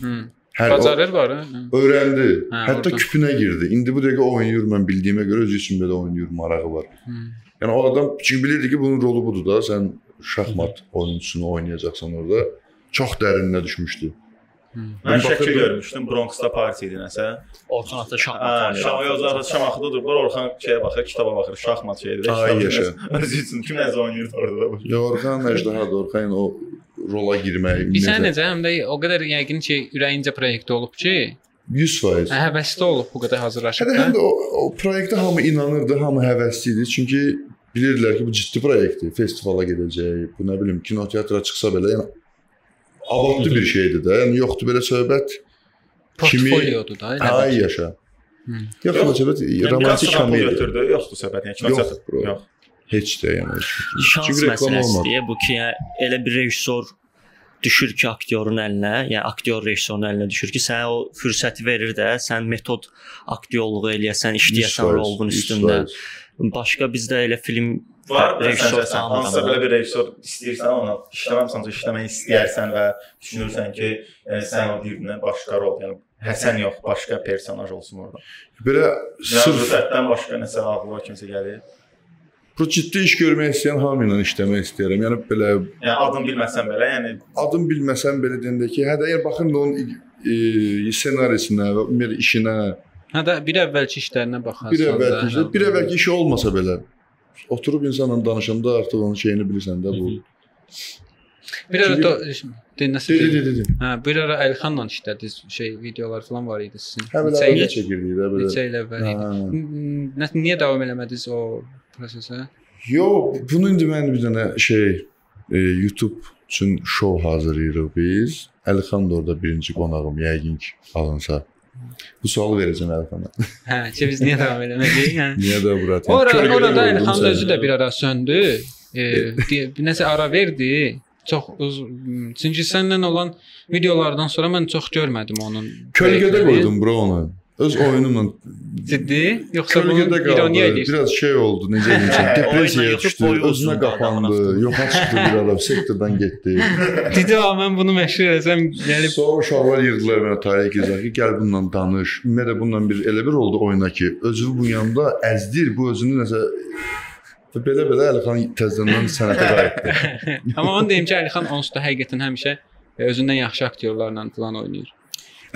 Hı. Hər o, Bacarır var, hə. öyrəndi. Hə, Hətta orada. küpünə girdi. İndi bu dəqiqə oynayır mən bildiyimə görə özü üçün belə oynayır, marağı var. Hı. Yəni o adam çünki bilirdi ki, bunun rolu budur da, sən şahmat oyunçusunu oynayacaqsan orada. Çox dərinə düşmüşdü. Mən şəkil görmüşdüm, Bronxda parti idi nəsə. Orxan ata şahmat Şam oynayır. yozlar Şamaxıda durublar, Orxan şeyə baxır, kitaba baxır, şahmat şeydir. Ay, yaşa. Özü üçün kim nəzə oynayır orada da. bu. Ya Orxan əjdahadır, Orxan o rola girmək. Bilirsən necə həm də o qədər yəqin ki, ürəyincə proyekt olub ki, 100%. hə, həvəsli olub bu qədər hazırlaşıb Hətta da. həm də o, o proyektə hamı inanırdı, hamı həvəsli idi. Çünki bilirdilər ki, bu ciddi proyektdir. Festivala gedəcək, bu nə bilim, kinoteatra çıxsa belə, yəni abadlı bir şeydir də. Yəni yoxdur belə söhbət Portfoliodur da. elə ay yaşa. Hı. Yox, Yox, söhbət Yəni romantik komediya götürdü, yoxdur söhbət, yəni kino Yox. Yox. Heç də yəni. Şans məsələsidir bu ki, yəni, elə bir rejissor düşür ki, aktyorun əlinə, yəni aktyor rejissorun əlinə düşür ki, sənə o fürsəti verir də, sən metod aktyorluğu eləyəsən, işləyəsən 100%, rolun üstündə. 100%. Başqa bizdə elə film Var rejissor sən hansısa belə bir rejissor istəyirsən ona işləməmsən, işləmək istəyirsən və düşünürsən ki, yəni sən o birinə başqa rol, yəni Həsən yox, başqa personaj olsun orada. Belə sırf başqa nəsə ağlıma kimsə gəlir. Bu ciddi iş görmək istəyən hamı ilə işləmək istəyirəm. Yəni belə Yəni adını bilməsən belə, yəni adım bilməsəm belə deyəndə ki, hə də yəni baxın da onun e, ssenarisinə və ümumiyyətlə işinə, Hə də bir əvvəlki işlərinə baxarsan. bir əvvəlki işə, hə. bir əvvəlki işi olmasa belə oturub insanla danışanda artıq onun şeyini bilirsən də bu. Bir ara da dinləsə. Dedi, dedi, dedi. Hə, bir ara Əlxanla işlədiniz, şey videolar falan var idi sizin. Hə belə çəkirdik də belə. neçə il əvvəl idi. Hə. Nə, niyə davam eləmədiniz o prosesə? Yo, bunu indi mən bir dənə şey e, YouTube üçün şou hazırlayırıq biz. Əlixan da orada birinci qonağım yəqin ki alınsa. Bu sualı verəcəm Əlixana. Hə, ki biz niyə davam eləməliyik? Hə. Niyə də bura? Ora, orada səni. özü də bir ara söndü. E, bir nəsə ara verdi. Çox çünki səndən olan videolardan sonra mən çox görmədim onun. Kölgədə qoydum bro onu. Öz oyunumla Ciddi? Yoxsa kölgədə qaldı. ironiya edirsən? Biraz şey oldu, necə deyim, depressiyaya düşdü, özünə qapandı, yoxa çıxdı bir ara, sektordan getdi. Dedi, "A, mən bunu məşhur etsəm gəlib Sonra uşaqlar yığdılar mənə Tayyip Gezər ki, gəl bununla danış. Ümumiyyətlə bununla bir elə bir oldu oyuna ki, özünü bu yanda əzdir, bu özünü nəsə və belə-belə Əlixan təzədən sənətə qayıtdı. Amma onu deyim ki, Əlixan onsuz da həqiqətən həmişə e, özündən yaxşı aktyorlarla falan oynayır.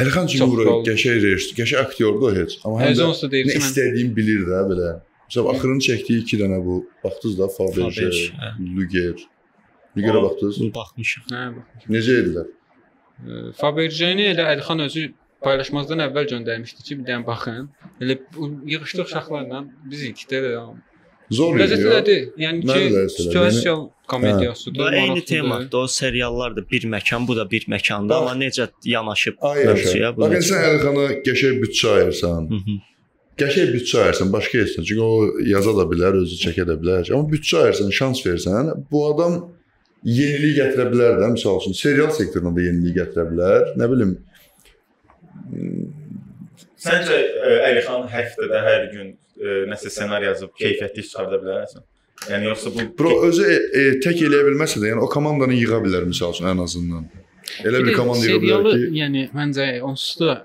Əlixan rol- qəşəng rejissor, qəşəng aktyordur heç. Amma həm də onsuz da deyir nə istədiyini bilir də belə. Məsələn, axırını çəkdiyi 2 dənə bu baxdınız da Faberge, hə. Luger. Lugerə baxdınız? Baxmışıq. hə, bax. Necə edilər? E, Fabergeni elə Əlixan özü paylaşmazdan əvvəl göndərmişdi ki, bir dənə baxın. Elə bu yığışdıq uşaqlarla biz ikdə də Zor idi. Ləzzətlidir. Yəni ki, situasiya komediyasıdır. Bu eyni temadır. O seriallar da bir məkan, bu da bir məkanda, amma necə yanaşıb mövzuya. Bax sən Əlixana qəşəng bütçə ayırsan. Qəşəng bütçə ayırsan, başqa yersən. Çünki o yaza da bilər, özü çəkə də bilər. Amma bütçə ayırsan, şans versən, bu adam yenilik gətirə bilər də, məsəl üçün serial sektoruna da yenilik gətirə bilər. Nə bilim, Səncə ə, Əlixan həftədə hər gün ə, nəsə ssenari yazıb keyfiyyətli çıxarda bilərsən? Yəni yoxsa bu bro özü e, e, tək eləyə bilməsə də, yəni o komandanı yığa bilər məsəl üçün ən azından. Elə bir də komanda yığa bilər serialı, ki, yəni məncə onsuz da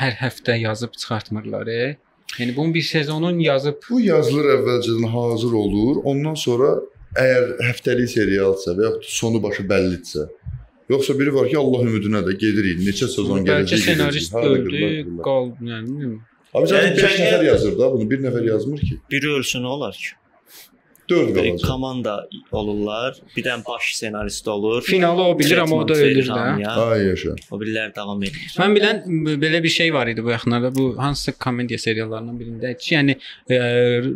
hər həftə yazıb çıxartmırlar. E. Yəni bunun bir sezonun yazıb bu yazılır əvvəlcədən hazır olur. Ondan sonra əgər həftəlik serialsa və yaxud sonu başı bəllidirsə, yoxsa biri var ki, Allah ümidinə də gedirik. Neçə sezon bəlkə gələcək. ssenarist gedəcək, harda öldü, qal, yəni bilmirəm. Abi zaten Yəni 5 kəşfiyyat- nəfər yazır da, bunu bir nəfər yazmır ki. Biri ölsün olar ki. 4 Bir qalacaq. komanda olurlar. Bir dənə baş ssenarist olur. Finalı o bilir, amma o da ölür də. Ay yaşa. O birlər davam edir. Mən bilən belə bir şey var idi bu yaxınlarda. Bu hansısa komediya seriallarından birində ki, yəni e,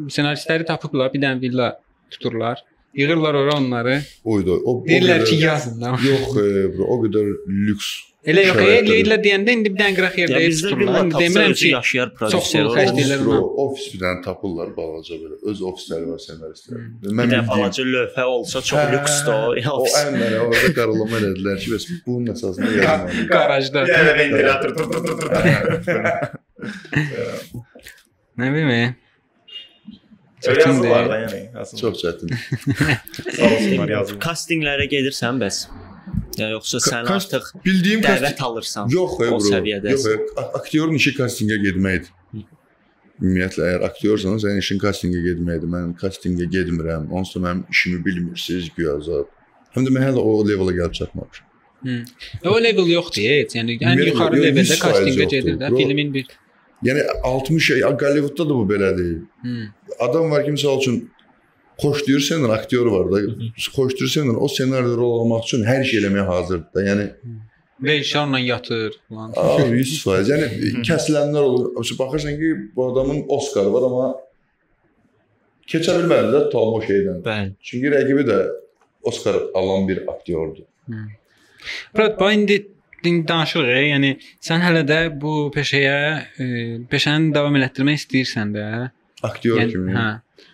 ssenaristləri tapıblar, bir dənə villa tuturlar. Yığırlar ora onları. Oydu. O, o Deyirlər qədər- ki, yazın da. Yox, e, o qədər lüks. Elə yox, eləyirlər deyəndə indi bir dənə qıraq Ya yerdə bir tuturlar. Demirəm ki, yaşayar çox prodüser olur. xərcləyirlər ona. ofis bir dənə tapırlar balaca belə. Öz ofisləri var ssenaristlər. Bir Mən də bildiyim- balaca lövhə olsa çox Hə, lüksdür o. O ofis. ən mənə orada qaralama elədilər ki, bəs bunun əsasında yazmalıyıq. Qarajda. yəni ventilator tur. Nə bileyim. Öyle yazırlar da Çətindir. yəni. yazırlar. Çox çətin. sağ olsunlar yazırlar. Kastinqlərə gedirsən bəs? Ya yoxsa sən Kast- artıq Bildiyim dəvət kasting alırsan? Yox, o bro. səviyyədəsən. Yox, aktyorun işi kastinqə getməkdir. Ümumiyyətlə əgər aktyorsan, sənin işin kastinqə getməkdir. Mən kastinqə getmirəm. Onsuz da mənim işimi bilmirsiniz, güya. Həm də mən hələ o levela gəlib çatmamışam. O level yoxdur heç. Yəni ən yuxarı leveldə 100% kastinqə gedir də. Filmin bir Yəni 60 şey, Hollywoodda da bu belədir. Hı. Adam var ki, məsəl üçün xoşlayır səndən aktyor var da, xoşlayır səndən o ssenariydə rol almaq üçün hər şey eləməyə hazırdır da. Yəni rejissorla yatır falan. Abi 100%. Yəni kəsilənlər olur. Baxırsan ki, bu adamın Oscar var amma keçə bilmədi də tam o şeydən. Bəli. Çünki rəqibi də Oscar alan bir aktyordur. Murat, bax indi indi danışırıq. Yəni sən hələ də bu peşəyə, e, peşəni davam elətdirmək istəyirsən də. Aktyor Yəni, kimi. hə.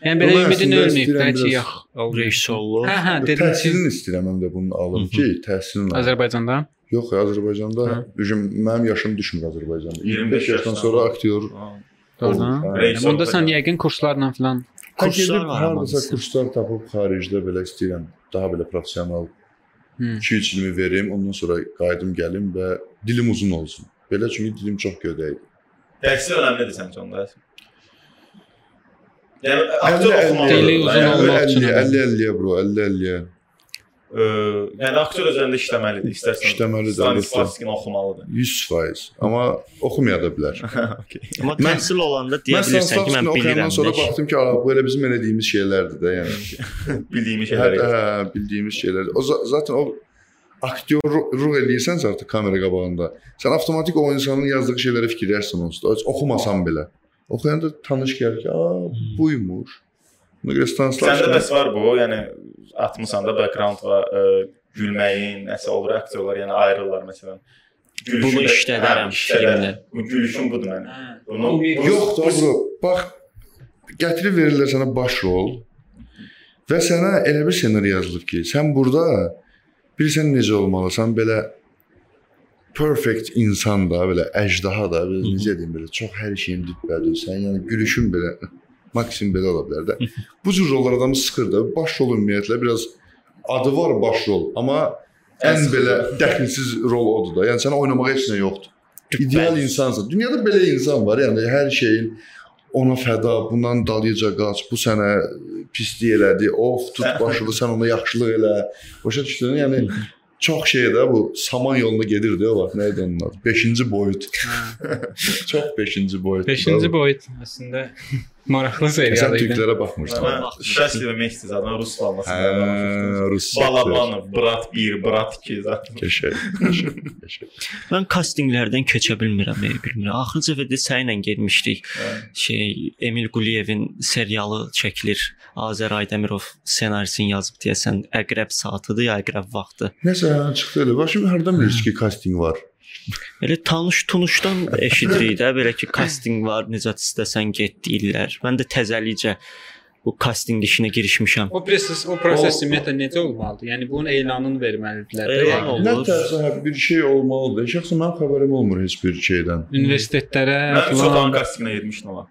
Yəni belə ümidin ölməyib bəlkə yox. Rejissorluq. Hə, hə, dedim Təhsilini istəyirəm həm də bunu alım ki, təhsilini. Azərbaycanda. Yox, Azərbaycanda düşün mənim yaşım düşmür Azərbaycanda. 25 25 yaşdan sonra aktyor Doğrudan. Hə. Onda sən yəqin kurslarla falan. Kurslar var hardasa kurslar tapıb xaricdə belə istəyirəm. Daha belə professional. 2-3 ilimi verim, ondan sonra qayıdım gəlim və dilim uzun olsun. Belə çünki dilim çox gödəkdir. Təhsil önəmlidir səncə onda? Yəni aktyor oxumalı. Dili uzun olmaq üçün 50 önemli. 50 50 bro, 50 50. Ə, yəni aktyor özündə işləməlidir, istərsən. İşləməlidir, Stanislavskini oxumalıdır. 100%. Amma oxumaya da bilər. okay. Amma Mən- təhsil olanda deyə bilirsən ki, mən bilirəm. sonra də. baxdım ki, "A, bu elə bizim elədiyimiz şeylərdir də, yəni. Bildiyim Hə, şeylər. hə, bildiyimiz şeylər. O za- zaten o aktyorluq eləyirsənsə artıq kamera qabağında, sən avtomatik o insanın yazdığı şeylərə fikirləşirsən onsuz da. Heç oxumasan belə. Oxuyanda tanış gəlir ki, "A, buymuş." Miqrestanslar. Səndə bəs var bu, yəni atmısan da background və ə, gülməyin, nəsə olur aktyorlar, yəni ayrılırlar məsələn. Bunu da- işlədərəm hə, işlədər. filmdə. Bu gülüşüm budur mənim. Hə. Bunu Yox da bro, bax gətirib verirlər sənə baş rol və sənə elə bir ssenari yazılıb ki, sən burada bilirsən necə olmalısan, belə perfect insan da, belə əjdaha da, belə necə deyim belə çox hər şeyin dibbədisən, yəni gülüşün belə maksimum belə ola bilər də. Bu cür rollar adamı sıxır da. Baş rol ümumiyyətlə biraz adı var baş rol, amma ən belə dəxilsiz rol odur da. Yəni sənə oynamağa heç nə yoxdur. İdeal insansan. Dünyada belə insan var, yəni hər şeyin ona fəda, bundan dalıca qaç, bu sənə pislik elədi. Of, tut başını, sən ona yaxşılıq elə. Başa düşdün? Yəni çox şey də bu saman yolunda gedirdi o vaxt. Nə idi onun adı? 5-ci boyut. çox 5-ci boyut. 5-ci boyut əslində maraqlı Sən serial idi. türklərə baxmırsan. Mən Şəsli və Mehdi zaten rus Hə, balması. rus. Balabanov, Brat 1, Brat 2 zaten. Qəşəng, qəşəng. Mən kastinqlərdən keçə bilmirəm, bilmirəm. Axırıncı dəfə sənlə getmişdik. Şey Emil Quliyevin serialı çəkilir. Azər Aydemirov ssenarisini yazıb deyəsən Əqrəb saatıdır ya Əqrəb vaxtı. Nəsə çıxdı elə. Bax şimdi hardan bilirsiz ki, casting var? Elə tanış tunuşdan eşidirik də belə ki, kastinq var, necə istəsən get deyirlər. Mən də təzəlicə bu kastinq işinə girişmişəm. O proses, o proses ümumiyyətlə necə olmalıdır? Yəni bunun elanını verməlidirlər. Elan Yəni, olur. Nə tərsə bir şey olmalıdır. Şəxsən mənim xəbərim olmur heç bir şeydən. Universitetlərə Mən filan Sotan kastinginə getmişdim amma.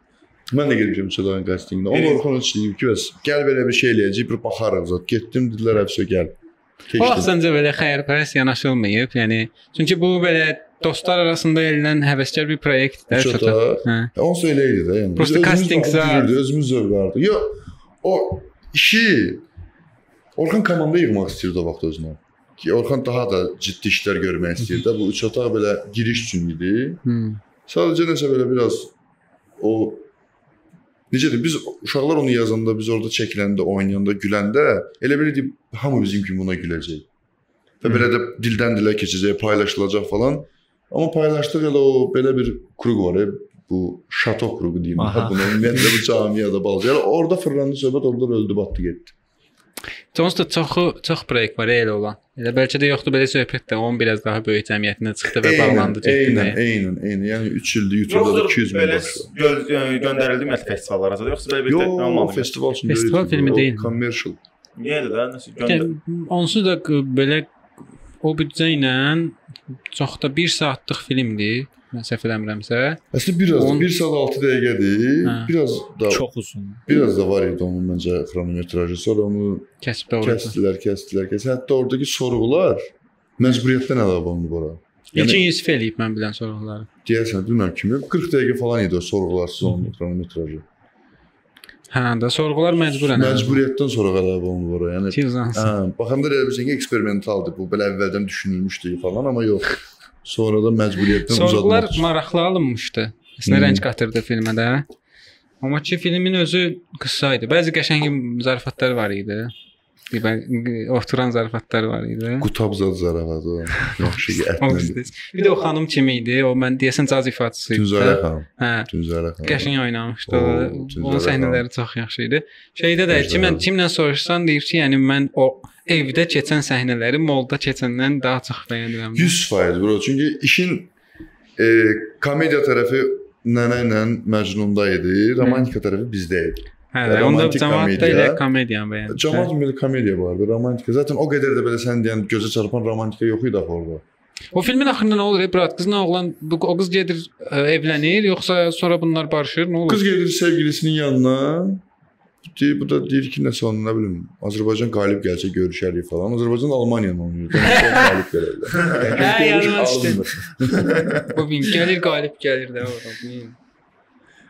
Mən də getmişəm Sədan castinginə. O Biri- Orxan deyib ki, bəs gəl belə bir şey eləyəcək, bir baxarıq zət. Getdim, dedilər əfsə gəl. O Keçdim. vaxtınca belə xəyirpərəst yanaşılmayıb. Yəni çünki bu belə dostlar arasında edilən həvəskar bir proyektdir. Çox da- Hə. Onsuz elə idi də, yəni. Prosta Biz özümüz özümüz zövqlərdi. Yox, o işi Orxan komanda yığmaq istirdi o vaxt özünə. Ki Orxan daha da ciddi işlər görmək istəyirdi. Bu üç otaq belə giriş üçün idi. Hmm. Sadəcə nəsə belə biraz o necədir? Biz uşaqlar onu yazanda, biz orada çəkiləndə, oynayanda, güləndə elə bilirdik hamı bizim kimi buna güləcək. Və belə də dildən dilə keçəcək, paylaşılacaq falan. Amma paylaşdıq elə o belə bir kruq var, bu şato kruqu deyim. Aha. Bunu ümumiyyətlə bu camiada bağlı. Yəni orada fırlandı söhbət, orada öldü, batdı, getdi. Jones da çoxu çox proyekt var elə olan. Elə bəlkə də yoxdur belə söhbət də onun biraz daha böyük cəmiyyətinə çıxdı və bağlandı getdi. Eynən, eynən, eynən. Yəni 3 ildir YouTube-da da 200 min gö- göndərildi ümumiyyətlə festivallara da yoxsa belə bir tək olmadı. festival üçün Festival deyil, filmi deyil. Commercial. Niyə də nəsə göndər. Onsuz da belə o büdcə ilə çox da 1 saatlıq filmdir. Mən səhv eləmirəmsə. Əslində biraz On- 1 saat 6 dəqiqədir. Hə. Biraz da Çox uzun. biraz da var idi onun məncə xronometrajı. Sonra onu Kəsb doğrudur. kəsdilər, kəsdilər, kəsdilər. Hətta oradakı sorğular məcburiyyətdən əlavə olundu bura. İlkin Yusif eləyib mən bilən sorğuları. Deyəsən, bilmirəm kimi 40 dəqiqə falan idi o sorğularsız onun xronometrajı. Hə, də sorğular məcburən. Məcburiyyətdən sonra əlavə olundu bura. Yəni. Hə, baxanda elə bilirsən ki, eksperimentaldır bu, belə əvvəldən düşünülmüşdü falan, amma yox. Sonradan məcburiyyətdən Sorğular uzadmaq. üçün. maraqlı alınmışdı. Əslində Hmm. rəng qatırdı filmə də. Amma ki filmin özü qısa idi. Bəzi qəşəng zarafatlar var idi. Bə- oturan zarafatlar var idi. Qutab zad zarafatı. o. Yaxşı ki, ətlə. Bir də o xanım kim idi? O mən deyəsən caz ifaçısı idi. Tünzərə xanım. Hə. Tünzərə xanım. Qəşəng oynamışdı. Onun səhnələri çox yaxşı idi. Şeydə də Gözəl. kimlə kimlə soruşsan deyir ki, yəni mən o evdə keçən səhnələri molda keçəndən daha çox bəyənirəm. 100% bro. Çünki işin e, komediya tərəfi nənə ilə Məcnunda idi, romantika tərəfi bizdə idi. Hə, onda cəmaət də komediya. bəyənir. Cəmaət ümumiyyətlə komediya vardı, romantika. Zaten o qədər də belə sən deyən gözə çarpan romantika yox idi axı orada. O filmin axırında nə olur? Brat qızla oğlan bu o qız gedir ə, evlənir, yoxsa sonra bunlar barışır? Nə olur? Qız gedir sevgilisinin yanına. Deyir, bu da deyir ki, nəsə onun nə bilim, Azərbaycan qalib gəlsə görüşərik falan. Azərbaycan Almaniyanı oynayır. Yəni qalib gələrlər. Hə, düşdü. alınmır. Bu bin gəlir, qalib gəlir də ora.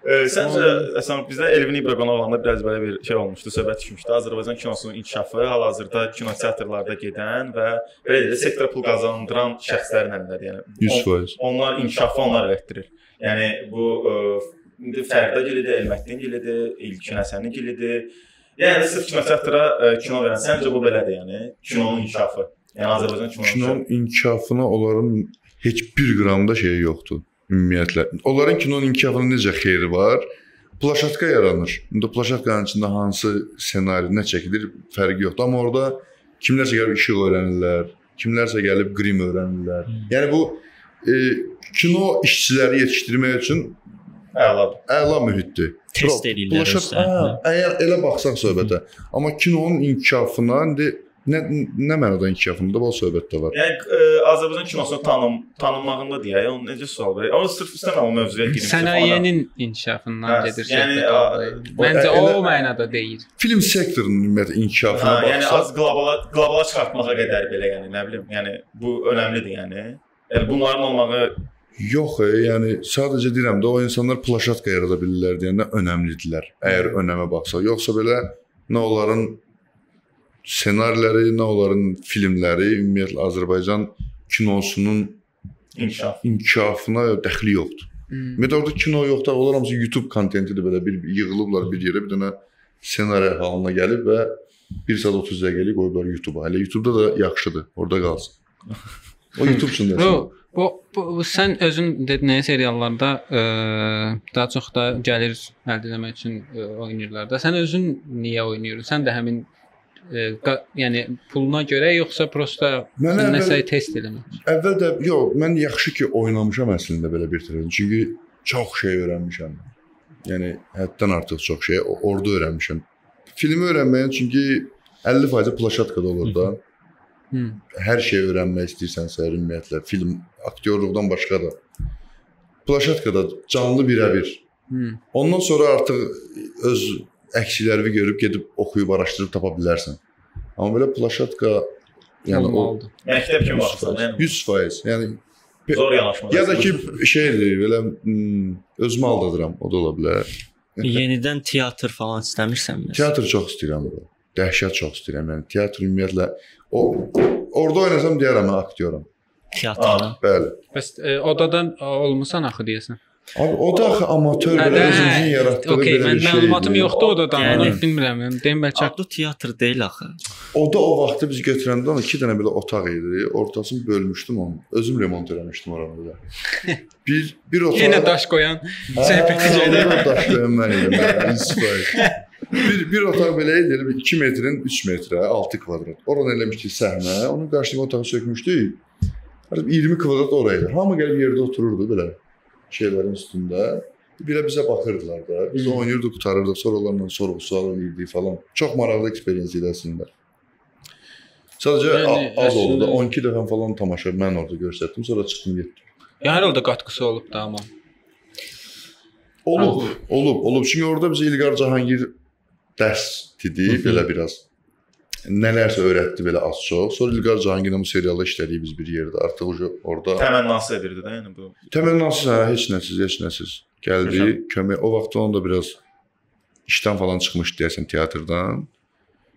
E, Səncə əslən bizdə Elvin İbraqona olanda biraz belə bir şey olmuşdu, söhbət düşmüşdü. Azərbaycan kinosunun inkişafı hal-hazırda kinoteatrlarda gedən və belə də sektora pul qazandıran şəxslərin əlindədir. Yəni 100%. on- onlar inkişafı onlar elətdirir. Yəni bu ə, indi Fərda gilidir, Elməddin gilidir, İlkin Həsənin gilidir. Yəni sırf kinoteatra ə, kino verən. Səncə bu belədir, yəni kinonun inkişafı. Yəni Azərbaycan kinosunun Kinonun inkişafına onların heç bir qram da şeyi yoxdur ümumiyyətlə. Onların kinonun inkişafına necə xeyri var? plaşatka yaranır. İndi plaşatkanın içində hansı ssenari, nə çəkilir, fərqi yoxdur. Amma orada kimlərsə gəlib işıq öyrənirlər, kimlərsə gəlib qrim öyrənirlər. Yəni bu e, kino işçiləri yetişdirmək üçün Əladır. əla mühitdir. Test Pro- eləyirlər Plaşat, özlərini. hə, əgər elə baxsaq söhbətə. Amma kinonun inkişafına indi nə nə mənada inkişafında bu söhbətdə var. Yəni ə, Azərbaycan kinosunu tanım tanınmağında deyə, onu necə sual verir? Amma sırf istəmirəm o mövzuya girib. Sənayenin inkişafından Hə, gedir yəni, söhbət. orada. Məncə o- o elə- mənada deyil. Film sektorunun ümumiyyətlə inkişafına Hə, yəni baxsaq, az qlobala qlobala çıxartmağa qədər belə, yəni nə bilim, yəni bu önəmlidir yəni. Yəni bunların olmağı yox, e, yəni sadəcə deyirəm də o insanlar plaşatka yarada bilirlər deyəndə önəmlidirlər. Əgər önəmə baxsaq, yoxsa belə nə onların ssenariləri, nə onların filmləri ümumiyyətlə Azərbaycan kinosunun inkişaf. inkişafına dəxli yoxdur. Hmm. Ümumiyyətlə orada kino yoxdur, onlar hamısı YouTube kontentidir belə bir yığılıblar bir yerə, bir dənə ssenari halına gəlib və 1 saat 30 dəqiqəlik qoyublar YouTube-a. Hələ YouTube-da da yaxşıdır, orada qalsın. O YouTube üçün də. Bu, bu, bu, sən özün dediyin seriallarda ə, daha çox da gəlir əldə etmək üçün ə, oynayırlar da. Sən özün niyə oynayırsan? Sən də həmin yəni puluna görə yoxsa prosta Mən nəsə test eləmək? Əvvəl də yox, mən yaxşı ki oynamışam əslində belə bir tərəfdən. Çünki çox şey öyrənmişəm. Yəni həddən artıq çox şey orada öyrənmişəm. Filmi öyrənməyə çünki 50% plaşatkada olur da. Hı. Hər şeyi öyrənmək istəyirsənsə, ümumiyyətlə film aktyorluqdan başqa da plaşatkada canlı birə-bir. Ondan sonra artıq öz əksilərini görüb gedib oxuyub araşdırıb tapa bilərsən. Amma belə plaşatka yəni o Olmalıdır. Məktəb kimi baxsan, yəni 100%. Yəni zor yanaşma. Ya da ki şeydir, belə hmm, özümü aldadıram, o da ola bilər. Yenidən teatr falan istəmirsənmi? Teatr çox istəyirəm bura. Dəhşət çox istəyirəm. Yəni teatr ümumiyyətlə o orada oynasam deyərəm mən aktyoram. Teatrda. Bəli. Bəs ə, odadan olmusan axı deyəsən. Abi o da axı amatör belə özünün yaratdığı Okey, belə mən bir məlumatım şeydir. yoxdur. Yəni- Onu bilmirəm. Yəni deyim bəlkə Ado teatr deyil axı. O da o vaxtı biz götürəndə ona 2 dənə belə otaq idi. Ortasını bölmüşdüm onu. Özüm remont eləmişdim oranı belə. Bir bir otaq. yenə daş qoyan orada daş qoyan mən idim. mən. Bir bir otaq belə idi, elə bir 2 metrin 3 metrə, 6 kvadrat. Oradan eləmişdik səhnə, onun qarşısına otağı sökmüşdük. Artıq 20 kvadrat oraydı. Hamı gəlib yerdə otururdu belə şeylərin üstündə. Belə bizə baxırdılar da. Biz Hmm. oynayırdıq, qutarırdıq, sonra onlarla sorğu-sual edirdik falan. Çox maraqlı eksperiens idi əslində. Sadəcə Yəni, yəni, az oldu da əslində- 12 dəfə falan tamaşa mən orada göstərdim, sonra çıxdım getdim. Ya hər halda qatqısı olub da amma. Olub, olub, olub. Çünki orada bizə İlqar Cahangir dərs dedi, belə biraz nələrsə öyrətdi belə az çox. Sonra İlqar Cahangirlə bu serialda işlədik biz bir yerdə. Artıq ucu orada təmənnası edirdi də, yəni bu. təmənnasız hə, heç nəsiz, heç nəsiz. Gəldi, kömək. O vaxt onun da biraz işdən falan çıxmışdı deyəsən teatrdan.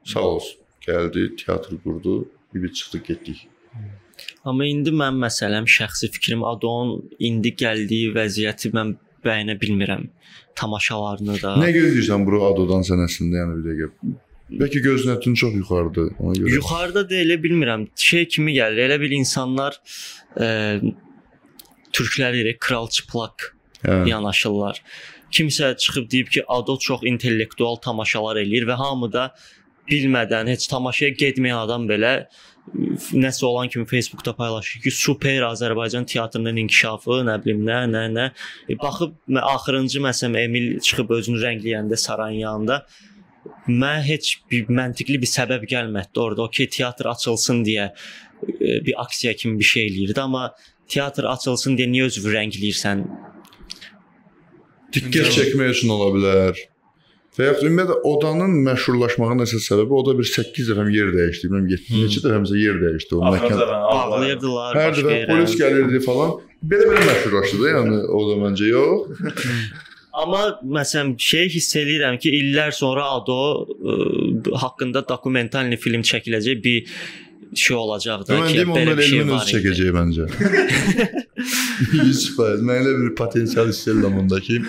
Sağ olsun. Gəldi, teatr qurdu. Bir çıxdıq, getdik. Amma indi mən məsələm şəxsi fikrim Adon indi gəldiyi vəziyyəti mən bəyənə bilmirəm. Tamaşalarını da. Nə gözləyirsən bura Adodan sən əslində, yəni bir dəqiqə. Bəlkə gözləntin çox yuxarıdır ona görə. Yuxarıda da elə bilmirəm. Şey kimi gəlir. Elə bil insanlar e, türklər ilə kral çıplaq Hə. yanaşırlar. Kimsə çıxıb deyib ki, Ado çox intellektual tamaşalar eləyir və hamı da bilmədən heç tamaşaya getməyən adam belə nəsə olan kimi Facebookda paylaşır ki, super Azərbaycan teatrının inkişafı, nə bilim nə, nə, nə. E, baxıb axırıncı məsələn Emil çıxıb özünü rəngləyəndə sarayın yanında mən heç bir məntiqli bir səbəb gəlmədi orada. Okey, teatr açılsın deyə e, bir aksiya kimi bir şey eləyirdi, amma teatr açılsın deyə niyə özünü rəngləyirsən? Diqqət çəkmək üçün ola bilər. Və yaxud ümumiyyətlə odanın məşhurlaşmağının əsas səbəbi oda bir 8 dəfə yer dəyişdi. Bilmirəm 7 neçə dəfəmsə yer dəyişdi o məkan. Bağlayırdılar Hər dəfə polis gəlirdi falan. Belə-belə məşhurlaşdı da, yəni o da məncə yox. Amma məsələn şey hiss eləyirəm ki, illər sonra Ado ə, haqqında dokumentalni film çəkiləcək bir şey olacaq da ki, deyim belə bir şey var. çəkəcək məncə. 100%. Mən elə bir potensial hiss edirəm onda ki,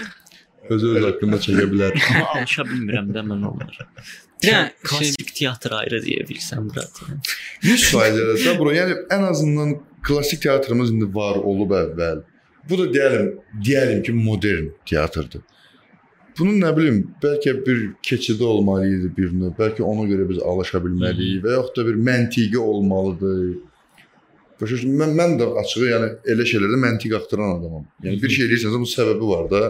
özü öz haqqında çəkə bilər. Amma alışa bilmirəm də mən onlara. Yəni, Yəni klassik teatr ayrı deyə bilsəm Murat. 100% eləsə bura, yəni ən azından klassik teatrımız indi var olub əvvəl. Bu da deyəlim, deyəlim ki, modern teatrdır. bunun nə bilim, bəlkə bir keçidi olmalı idi bir növ. Bəlkə ona görə biz alışa bilməliyik və yaxud da bir məntiqi olmalıdır. Başa? Mən mən də açığı, yəni elə şeylərdə məntiq axtaran adamam. Yəni bir şey eləyirsənsə bunun səbəbi var da.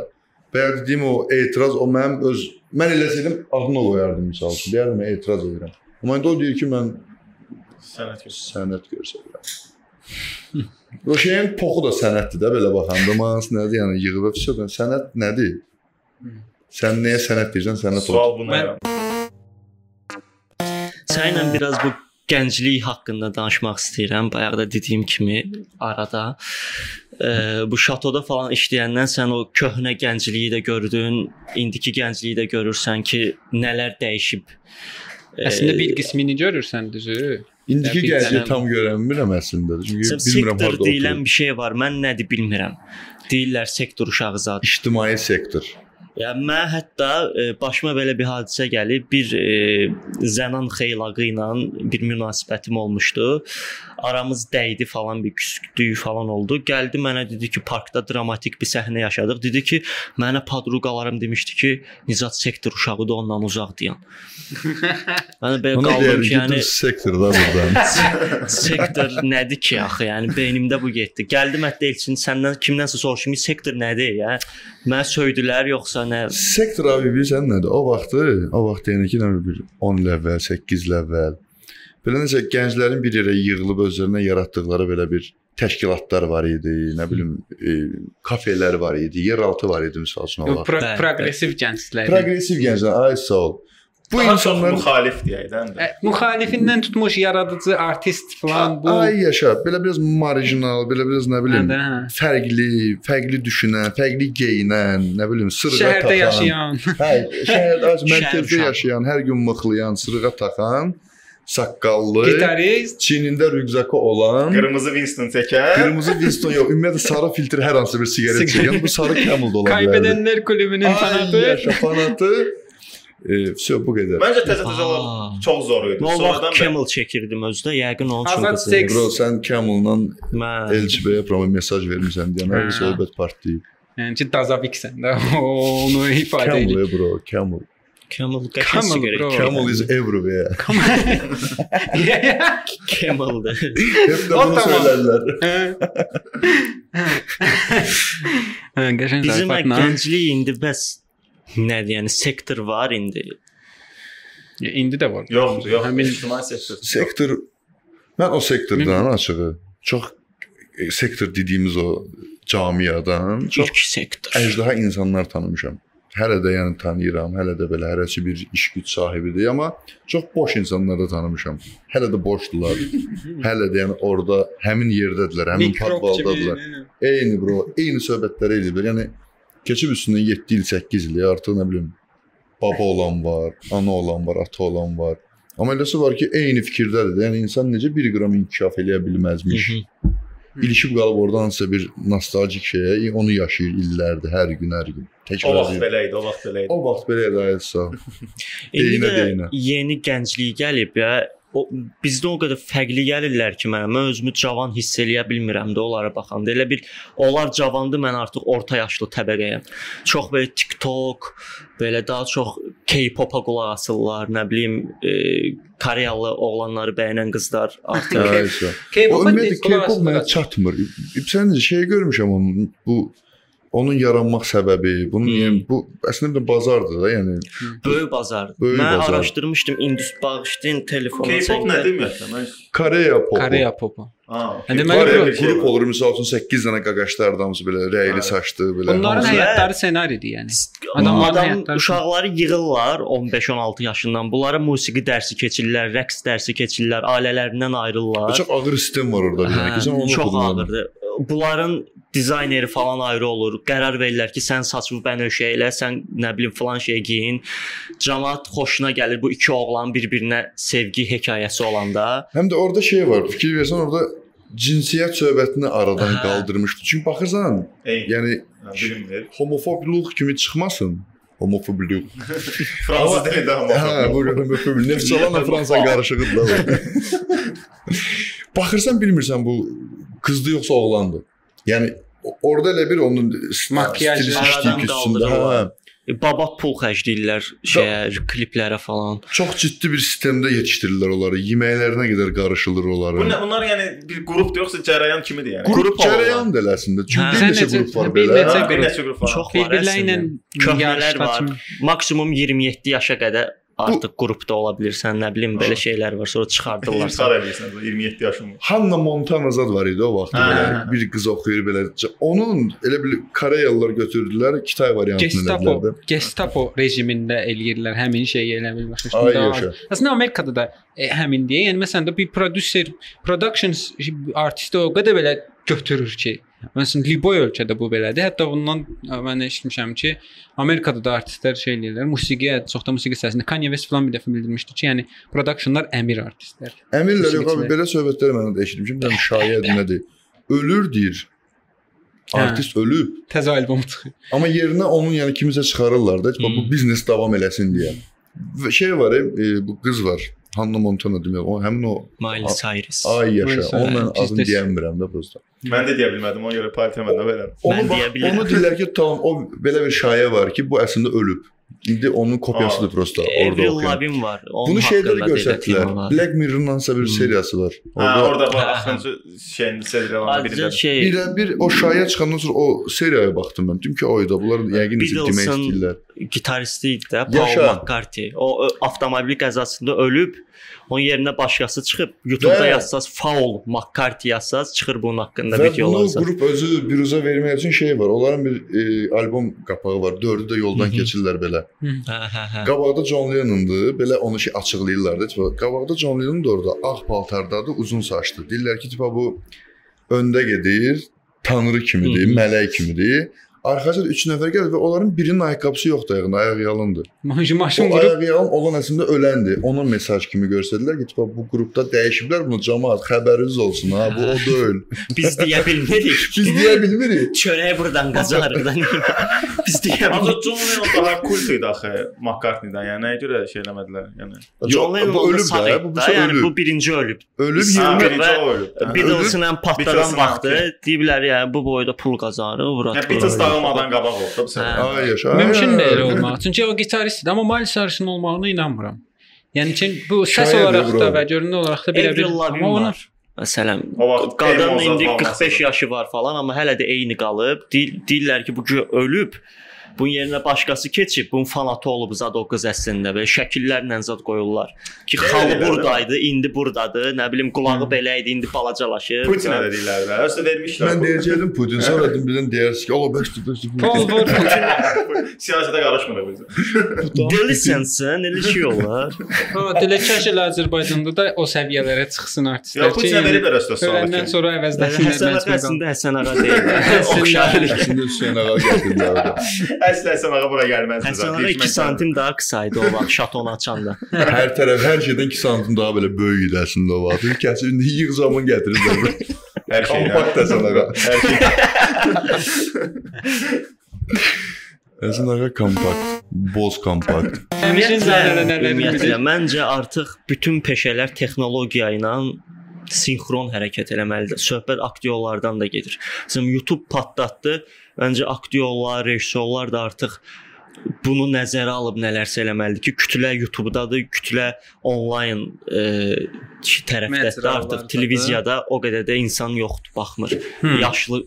Bayaq dediyim o etiraz o mənim öz mən eləsəydim adını qoyardım misal üçün. Deyərdim etiraz edirəm. Amma indi o deyir ki, mən Sənət göstər. sənət göstərirəm. O şeyin poxu da sənətdir də belə baxanda. Mans nədir? Yəni yığıb öpsədən sənət nədir? Sən nəyə sənət deyirsən? Sənət. Sual buna. Mən- Səninlə biraz bu gənclik haqqında danışmaq istəyirəm. Bayaq da dediyim kimi arada e, bu şatoda falan işləyəndən sən o köhnə gəncliyi də gördün, indiki gəncliyi də görürsən ki, nələr dəyişib. Əslində bir qismini görürsən düzü. İndiki dənə- tam görənmirəm əslində. Çünki bilmirəm harda deyilən oturur. bir şey var. Mən nədir bilmirəm. Deyirlər sektor uşağı zad. İctimai sektor. Yəni mən hətta e, başıma belə bir hadisə gəlib. Bir e, Zənan Xeylağı ilə bir münasibətim olmuşdu. Aramız dəydi falan bir küsküdük falan oldu. Gəldi mənə dedi ki, parkda dramatik bir səhnə yaşadıq. Dedi ki, mənə padruqalarım demişdi ki, Nizat sektor uşağıdır, ondan uzaq dayan. Mən belə Ona qaldım ki, yəni yəni... sektorda burdan. sektor nədir ki axı? Yəni beynimdə bu getdi. Gəldim hətta Elçin səndən kimdənsə soruşum, sektor nədir? Yəni mənə söydülər yoxsa nə? sektor abi bilirsən nədir? O vaxtı, o vaxt yəni ki, nə bir 10 il əvvəl, 8 il əvvəl belə necə gənclərin bir yerə yığılıb özlərinə yaratdıqları belə bir təşkilatlar var idi, nə bilim, e, kafelər var idi, yeraltı var idi məsəl üçün o Yox, vaxt. pro progressiv gənclər. Progressiv gənclər, ay sağ ol. Bu Daha insanlar müxalif deyəkdən də. Ə, Müxalifindən tutmuş yaradıcı artist falan bu. ay yaşa, belə biraz marjinal, belə biraz nə bilim, Hə, hə. fərqli, fərqli düşünən, fərqli geyinən, nə bilim, sırğa Şəhərdə taxan. yaşayan. Hə, şəhərdə az Şəhər mərkəzdə uşağı. yaşayan, hər gün mıxlayan, sırğa taxan, saqqallı, Gitarist. çiynində rüqzakı olan, Qırmızı Winston çəkər. qırmızı Winston yox, ümumiyyətlə sarı filtr hər hansı bir siqaret çəkən, bu sarı Camel da ola bilər. Kaybedənlər kulübünün Ay, fanatı. yaşa, fanatı. E, все, bu qədər. Məncə təzə-təzə Aa. olan çox zor idi. Nə vaxt Sonradan bə- Camel çəkirdim özdə, yəqin onun üçün Azad qızıldı. seks. Bro, sən Camel-la Mən Elçibəyə promo mesaj vermisən deyən Hə. hər söhbət partlayıb. Yəni ki, Dazaviksən də onu ifadə edir. Camel bro, Camel. Camel qəşəng Camel, siqaret. bro. Camel is everywhere. Camel'dır. Hep də O bunu tamam. söylərlər. Hə, qəşəng Bizim zarafatla. gənclik indi bəs nədir? Yəni sektor var indi. İndi də var. Yoxdur, yox. Həmin ictimai sektor. Sektor mən o sektordan açığı çox e, sektor dediyimiz o camiadan çox İlk sektor. əjdaha insanlar tanımışam. Hələ də yəni tanıyıram, hələ də belə hərəsi bir iş güc sahibidir, amma çox boş insanlar da tanımışam. Hələ də boşdular. hələ də yəni orada həmin yerdədirlər, həmin kimi. Eyni bro, eyni söhbətləri edirlər. Yəni keçib üstündən 7 il, 8 il artıq nə bilim baba olan var, ana olan var, ata olan var. Amma eləsi var ki, eyni fikirdədir. də. Yəni insan necə 1 qram inkişaf eləyə bilməzmiş. İlişib qalıb oradan hansısa bir nostaljik şeyə, onu yaşayır illərdir, hər gün, hər gün. O Təkrar vaxt edir. belə idi, o vaxt belə idi. O vaxt belə edayətsə. İndi Deyinə, də yeni gənclik gəlib ya. O bizdə o qədər fərqli gəlirlər ki, mənə mən özümü cavan hiss eləyə bilmirəm də onlara baxanda. Elə bir onlar cavandır, mən artıq orta yaşlı təbəqəyəm. Çox belə TikTok, belə daha çox K-pop-a qulaq asırlar, nə bilim, e, Koreyalı oğlanları bəyənən qızlar artıq Ayşə. O K-pop ümumiyyətlə K-pop mənə çatmır. Sən necə şey görmüşəm onun bu onun yaranmaq səbəbi, bunun Hmm. yəni bu əslində bir bazardır da, yəni böyük bazardır. Böyük mən bazar. araşdırmışdım Indus bağışlayın telefonu K-pop nə deməkdir? Koreya popu. Koreya popu. Ha. Yəni deməli qrup olur misal üçün 8 dənə qaqaşlar adamsı belə rəyli Hə. saçlı belə. Bunların həyatları ssenaridir yəni. Adamlar adam həyatları- uşaqları yığırlar 15-16 yaşından. Bunlara musiqi dərsi keçirlər, rəqs dərsi keçirlər, ailələrindən ayrılırlar. Çox ağır sistem var orada yəni. Hə, çox ağırdır. Bunların dizayneri falan ayrı olur. Qərar verirlər ki, sən saçını bənövşə elə, sən nə bilim falan şey geyin. Cəmaət xoşuna gəlir bu iki oğlan bir-birinə sevgi hekayəsi olanda. Həm də orada şey var. Fikir versən orada cinsiyyət söhbətini aradan Hə. qaldırmışdı. Çünki baxırsan, Ey, yəni bilinmir. homofobluq kimi çıxmasın. Homofobluq. Fransız dilində Hə, amma. bu homofobluq. Neftçalanla Fransa qarışıqdır da. Baxırsan bilmirsən bu qızdı yoxsa oğlandı. Yəni orada elə bir onun Makyaj stilist aradan işləyib ki, üstündə. Hə. qaldırırlar. babat pul xərcləyirlər şeyə, kliplərə falan. Çox ciddi bir sistemdə yetişdirirlər onları. Yeməklərinə qədər qarışılır onları. Bu nə, bunlar yəni bir qrupdur yoxsa cərəyan kimidir yəni? Qrup Qrup cərəyan da eləsində. Hə. Çünki bir neçə qrup var belə. bir neçə qrup var. Çox var Bir-birləri ilə əslində. Köhnələr var. Maksimum 27 yaşa qədər artıq qrupda ola bilirsən, nə bilim belə şeylər var. Sonra çıxardırlar. İnsar edirsən 27 yaşım var. Hanna Montana zad var idi o vaxt Hə, belə. hə, hə. Bir qız oxuyur belə. Onun elə bir Koreyalılar götürdülər, Kitay variantını Gestapo, elədilər. Gestapo rejimində eləyirlər həmin şeyi elə bil başa. Əslində Amerikada da e, həmin deyə, yəni məsələn də bir prodüser, productions artisti o qədər belə götürür ki, məsələn Liboy ölkədə bu belədir. Hətta bundan ə, mən eşitmişəm ki, Amerikada da artistlər şey eləyirlər, musiqiyə, çox da musiqi səsində Kanye West falan bir dəfə bildirmişdi ki, yəni productionlar əmir artistlər. Əmirlər yox abi belə söhbətləri mən də eşitmişəm. Bilmirəm şayədir nədir. Ölür deyir. Hə. Artist ölüb. Təzə albom çıxır. Amma yerinə onun yəni kimisə çıxarırlar da, hmm. bu biznes davam eləsin deyə. Şey var, e, bu qız var. Hannah Montana demək. O həmin o Miley Cyrus. ay yaşa. Onun adını də- deyəmirəm də prosta. Mən də deyə bilmədim, ona görə partiyaməndə belə. Onu Mən deyə bilirəm. onu deyirlər ki, tamam o belə bir şayə var ki, bu əslində ölüb. İndi onun kopyasıdır prosta orada Avril oxuyan. Lavigne var. Onun Bunu şeydə də haqqında da elə film göstərdilər. var. Black Mirror-ın hansısa bir seriyası var. Ha, Orada orada bax axırıncı şeyin seriallarından Azca birində. şey bir bir o şaya çıxandan sonra o seriyaya baxdım mən. Dedim ki, oyda bunlar yəqin necə demək Beatles'ın istəyirlər. gitaristi idi də, Paul Yaşa. McCartney. O ö, avtomobil qəzasında ölüb. Onun yerinə başqası çıxıb YouTube-da Və- yazsaz Paul McCartney yazsaz çıxır bunun haqqında Və videolar. bunu zad. qrup özü biruza vermək üçün şey var. Onların bir e, albom qapağı var. Dördü də yoldan Hı hı. keçirlər belə. Hə, hə, hə. Qabaqda John Lennon'dur. Belə onu şey açıqlayırlar da. Tipa, qabaqda John Lennon da orada ağ paltardadır, uzun saçlı. Deyirlər ki, tipa bu öndə gedir, tanrı kimidir, Hı hı. mələk kimidir. Arxasında 3 nəfər gəlir və onların birinin ayaqqabısı yoxdur ayağında, ayaq yalındır. Maşın qrup ayaq yalın olan əslində öləndir. Ona mesaj kimi göstərdilər ki, tipa bu qrupda dəyişiblər bunu cəmaət xəbəriniz olsun ha, bu o deyil. Biz deyə bilmirik. Biz deyə bilmirik. Çörəyi burdan qacarıq Biz deyə Ancaq. John Lennon daha kult idi axı McCartney-dən. Yəni nəyə görə şey eləmədilər? Yəni John Lennon bu ölüb də, bu da, bir yəni ölüb. bu birinci ölüb. Ölüb Ha, yerinə birinci və o ölüb. də. Beatles'ın patladan Beatles'ın vaxtı deyiblər yəni bu boyda pul qazanır, vura. Yəni Beatles dağılmadan qabaq oldu bu səfər. Hə. Ay yaşa. Mümkün deyil olmaq. Çünki o gitaristdir, amma Miles Cyrus'ın olmağına inanmıram. Yəni ki bu səs olaraq da və görünür olaraq da belə bir amma onu var. Məsələn, O vaxt qadın emo indi zad 45 olmasıdır. yaşı var falan, amma hələ də eyni qalıb. Deyirlər ki, bu gö- ölüb. Bunun yerinə başqası keçib, bunun fanatı olub zad o qız əslində belə şəkillərlə zad qoyurlar. Ki xalı buradaydı, indi burdadır. Nə bilim qulağı belə idi, indi balacalaşır. Putinə də deyirlər də. Özü də vermişlər. Mən deyəcəydim Putin, sonra dedim birdən deyərsiz ki, "Allah bəsdir, bəsdir." Paul vur. Siyasətə qarışmırıq biz. Delisensin, elə şey olar. Ha, diləkəş elə Azərbaycanda da o səviyyələrə çıxsın artistlər Ya Putinə veriblər əsas Öləndən sonra əvəzləsinlər Həsən ağa məcbur əslində Həsən ağa deyil. Oxşarlıq. Əslində Hüseyn ağa gətirdi. Əsl Həsən ağa bura gəlməzdi. Həsən ağa 2 santim daha qısa idi o vaxt şatonu açanda. Hər tərəf hər şeydən 2 santim daha belə böyük idi əslində o vaxt. Bir kəsi indi yığ zaman gətirirlər. hər şeylə. Kompakt Həsən ağa. Hər şey. Həsən ağa kompakt, boz kompakt. Ümumiyyətlə məncə artıq bütün peşələr texnologiya ilə sinxron hərəkət eləməlidir. Söhbət aktyorlardan da gedir. Məsələn YouTube patlatdı. Məncə aktyorlar, rejissorlar da artıq bunu nəzərə alıb nələrsə eləməlidir ki, kütlə YouTube-dadır, kütlə onlayn e, tərəfdədir. Artıq da. televiziyada o qədər də insan yoxdur, baxmır. Hmm. Yaşlı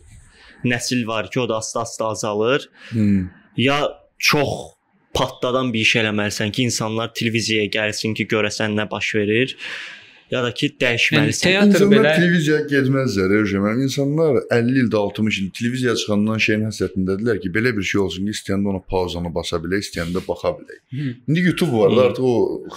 nəsil var ki, o da asta-asta azalır. Hmm. ya çox patladan bir iş eləməlisən ki, insanlar televiziyaya gəlsin ki, görəsən nə baş verir, ya da ki, Yəni dəyişməlisən. teatr İnsanlar belə televiziyaya getməzlər, Ercə. Mənim insanlar 50 ildə, 60 il televiziyaya çıxandan şeyin həsrətindədirlər ki, belə bir şey olsun ki, istəyəndə ona pauzanı basa bilək, istəyəndə baxa bilək. Hı. İndi YouTube var da, artıq o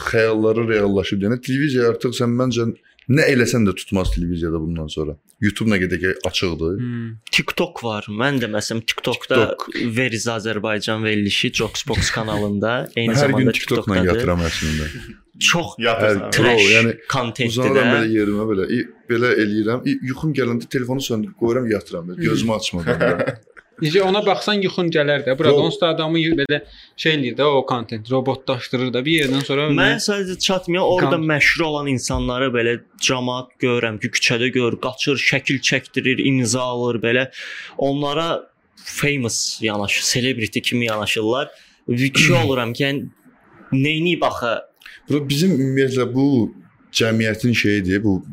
xəyalları reallaşıb deyəndə televiziya artıq sən məncə nə eləsən də tutmaz televiziyada bundan sonra. YouTube nə qədər ki açıqdır. Hmm. TikTok var. Mən də məsələn TikTokda TikTok. Veriz Azərbaycan verilişi Joxbox kanalında eyni hər zamanda gün TikTokla TikTokdadır. yatıram əslində. Çox Yatırsan. Hər- trash Bro, yəni kontentdir Uzanuram belə də. yerimə belə, belə eləyirəm. Yuxum gələndə telefonu söndürüb qoyuram, yatıram. Gözümü açmadan. da. Necə ona baxsan yuxun gələr də. Burada onsuz da adamı belə şey eləyir də o kontent, robotlaşdırır da bir yerdən sonra Mən sadəcə çatmıyor. Orada Kan- məşhur olan insanları belə cəmaət görürəm ki, küçədə gör, qaçır, şəkil çəkdirir, imza alır belə. Onlara famous yanaşır, celebrity kimi yanaşırlar kişi oluram ki, yəni neyini baxı Bura bizim ümumiyyətlə bu cəmiyyətin şeyidir. Bu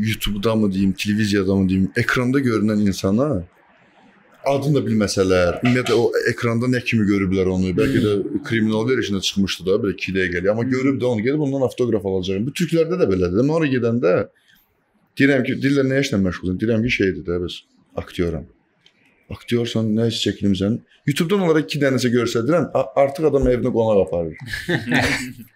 YouTube-da mı deyim, televiziyada mı deyim, ekranda görünən insana adını da bilməsələr, ümumiyyətlə o ekranda nə kimi görüblər onu, bəlkə də kriminal verişində çıxmışdı da, belə 2 dəqiqəlik, amma görüb də onu gedib ondan avtoqraf alacağam. Bu türklərdə də belədir. Mən ora gedəndə deyirəm ki, dillə nə işlə məşğulsan? Deyirəm ki, şeydir də, bəs aktyoram. Aktyorsan, nə iş çəkilmisən? YouTube-dan onlara 2 dənəsə göstərirəm, artıq adam evinə qonaq aparır.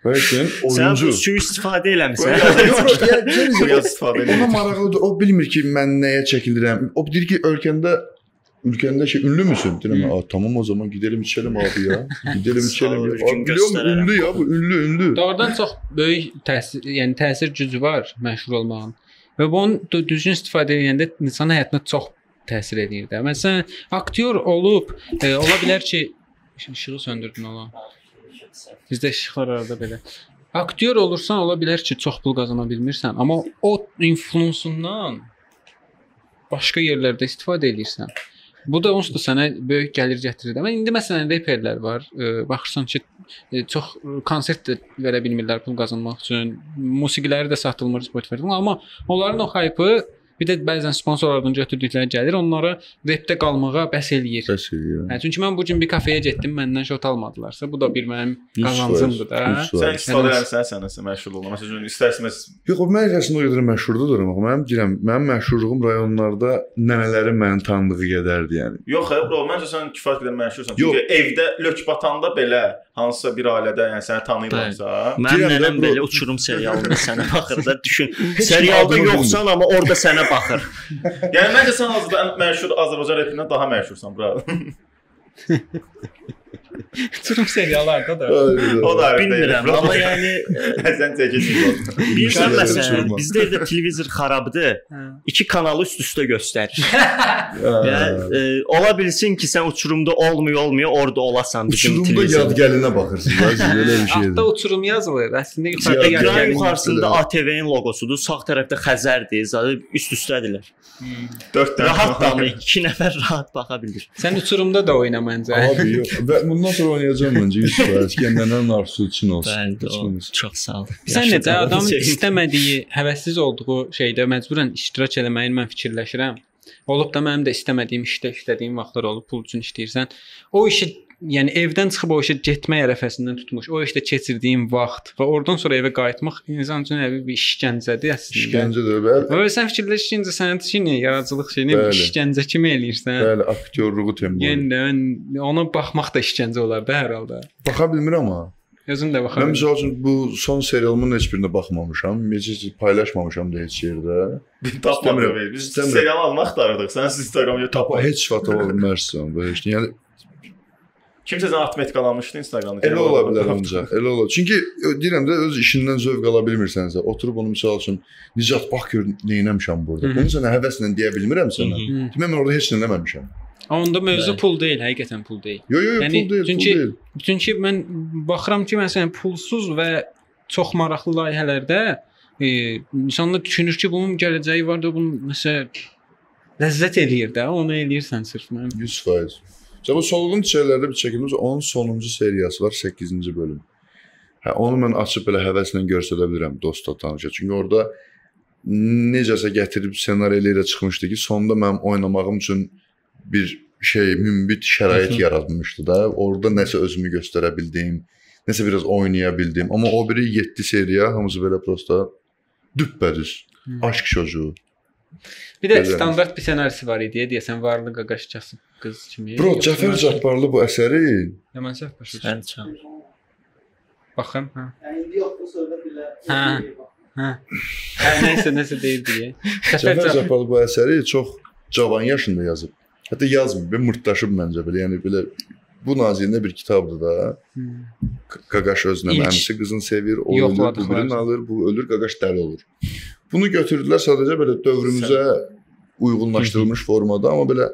Sən oyuncu. bu suyu istifadə eləmisən. Yəni istifadə Ona edir. maraqlıdır. O bilmir ki, mən nəyə çəkilirəm. O deyir ki, ölkəndə ülkəndə şey ünlü müsün? Deyirəm, "A, tamam o zaman gidelim içelim abi ya. Gidelim içelim ya." Sağ ol, Abi, biliyorum ünlü ya bu, ünlü, ünlü. Doğrudan çox böyük təsir, yəni təsir gücü var məşhur olmağın. Və bunu dü- düzgün istifadə edəndə insan həyatına çox təsir edir də. Məsələn, aktyor olub, e, ola bilər ki, İş- işığı söndürdün ola. Bizdə işıqlar arada belə. Aktyor olursan, ola bilər ki, çox pul qazana bilmirsən, amma o influensundan başqa yerlərdə istifadə edirsən. Bu da onsuz da sənə böyük gəlir gətirir. Amma indi məsələn reperlər var. E, baxırsan ki, e, çox konsert də verə bilmirlər pul qazanmaq üçün. Musiqiləri də satılmır Spotify-dan, amma onların o hype bir də bəzən sponsorlardan götürdükləri gəlir, onlara repdə qalmağa bəs eləyir. Bəs eləyir. Hə, çünki mən bu gün bir kafeyə getdim, məndən şot almadılarsa, bu da bir mənim qazancımdır da. Sən istifadə edirsən sənəsə məşğul olma. Məsələn, istərsiniz Yox, mən o qədər məşhurdur amma mənim deyirəm, mənim məşhurluğum rayonlarda nənələrim məni tanıdığı qədərdir yəni. Yox, xeyr, bro, məncə sən kifayət qədər məşhursan. Çünki evdə lök batanda belə hansısa bir ailədə, yəni səni tanıyırlarsa, Mənim nənəm bro. belə uçurum serialında sənə baxır da düşün. Serialda yoxsan amma orada sənə baxır. yəni məncə sən hazırda ən məşhur Azərbaycan repindən daha məşhursan, bro. Turum seriallarda da. o da Bilmirəm, amma yəni sən çəkirsən. bilirsən məsələn bizdə evdə televizor xarabdır. İki kanalı üst-üstə göstərir. Yəni e, ola bilsin ki, sən uçurumda olmuyor, olmuyor, orada olasan bizim Uçurumda televizor. yad gəlinə baxırsınız, ha, siz belə bir şeydir. Altda uçurum yazılır. Əslində yuxarıda Ya, yer Ekran gəlir. yuxarısında. ATV-nin loqosudur, sağ tərəfdə Xəzərdir, zadı üst-üstədilər. 4 dənə. Rahat da amma 2 nəfər rahat baxa bilir. Sən uçurumda da oyna məncə. Abi yox. Və bundan sonra oynayacağam məncə 100%. Kəndəndən arzusu üçün olsun. Bəli, olmaz. çox sağ ol. Sən necə sevindim. istəmədiyi, həvəssiz olduğu şeydə məcburən iştirak eləməyin mən fikirləşirəm. Olub da mənim də istəmədiyim işdə işlədiyim vaxtlar olub, pul üçün işləyirsən. O işi yəni evdən çıxıb o işə getmək ərəfəsindən tutmuş, o işdə keçirdiyim vaxt və oradan sonra evə qayıtmaq insan üçün elə bir işgəncədir əslində. İşgəncədir. Bəli, Və sən fikirləşincə sənət işini, yaradıcılıq işini Bəli. işgəncə kimi eləyirsən. bəli, aktyorluğu tempo. Yəni mən ona baxmaq da işgəncə olar da hər halda. Baxa bilmirəm amma. Özüm də Mən baxıram. məsəl üçün bu son serialımın heç birinə baxmamışam. Heç heç paylaşmamışam da heç yerdə. Tapmadım. Biz serial almaq axtardıq. Sən Instagramda Tapa heç vaxt ola bilmərsən belə şey. Yəni Kimsə sən atmet qalamışdı Instagramda. elə ola bilər ancaq. Elə ola. Çünki deyirəm də öz işindən zövq ala bilmirsənsə, oturub onu məsəl üçün Nicat bax gör nə etmişəm burada. Bunu sənə həvəslə deyə bilmirəm sənə. Demə mən orada heç nə eləməmişəm. Onda mövzu pul deyil, həqiqətən pul deyil. Yo yo yo Yəni, pul deyil, çünki- pul deyil. Çünki mən baxıram ki, məsələn, pulsuz və çox maraqlı layihələrdə e, insanlar düşünür ki, bunun gələcəyi var da, bunun məsəl ləzzət eləyir də, onu eləyirsən sırf mən. 100%. Cəbə solğun çiçəklərdə bir çəkilmiş onun sonuncu seriyası var, 8-ci bölüm. Hə, onu mən açıb belə həvəslə göstərə bilirəm dosta tanışa. Çünki orada necəsə gətirib ssenari ilə çıxmışdı ki, sonda mənim oynamağım üçün bir şey mümbit şərait yaratmışdı da. Orada nəsə özümü göstərə bildim, nəsə biraz oynaya bildim. Amma o biri 7 seriya hamısı belə prosta düppədüz. Aşk çocuğu. Bir də Gözəl. standart bir ssenarisi var idi, deyəsən varlı qaqaşçası qız kimi. Bro, Cəfər Cabbarlı bu əsəri Ya mən səhv başa düşdüm. Sən çal. Baxım, hə. Yəni indi yoxdur sonra belə. Hə. Hə. Hə, nəsə, nəsə deyir deyə. Cəfər Cabbarlı bu əsəri çox cavan yaşında yazıb. Hətta yazmır, bir mırtdaşıb məncə belə. Yəni belə bu nazirində bir kitabdır da. Qaqaş özünə İlk əmisi qızını sevir, o ölür, bu birini alır, bu ölür, Qaqaş dəli olur. Bunu götürdülər sadəcə belə dövrümüzə uyğunlaşdırılmış formada, amma belə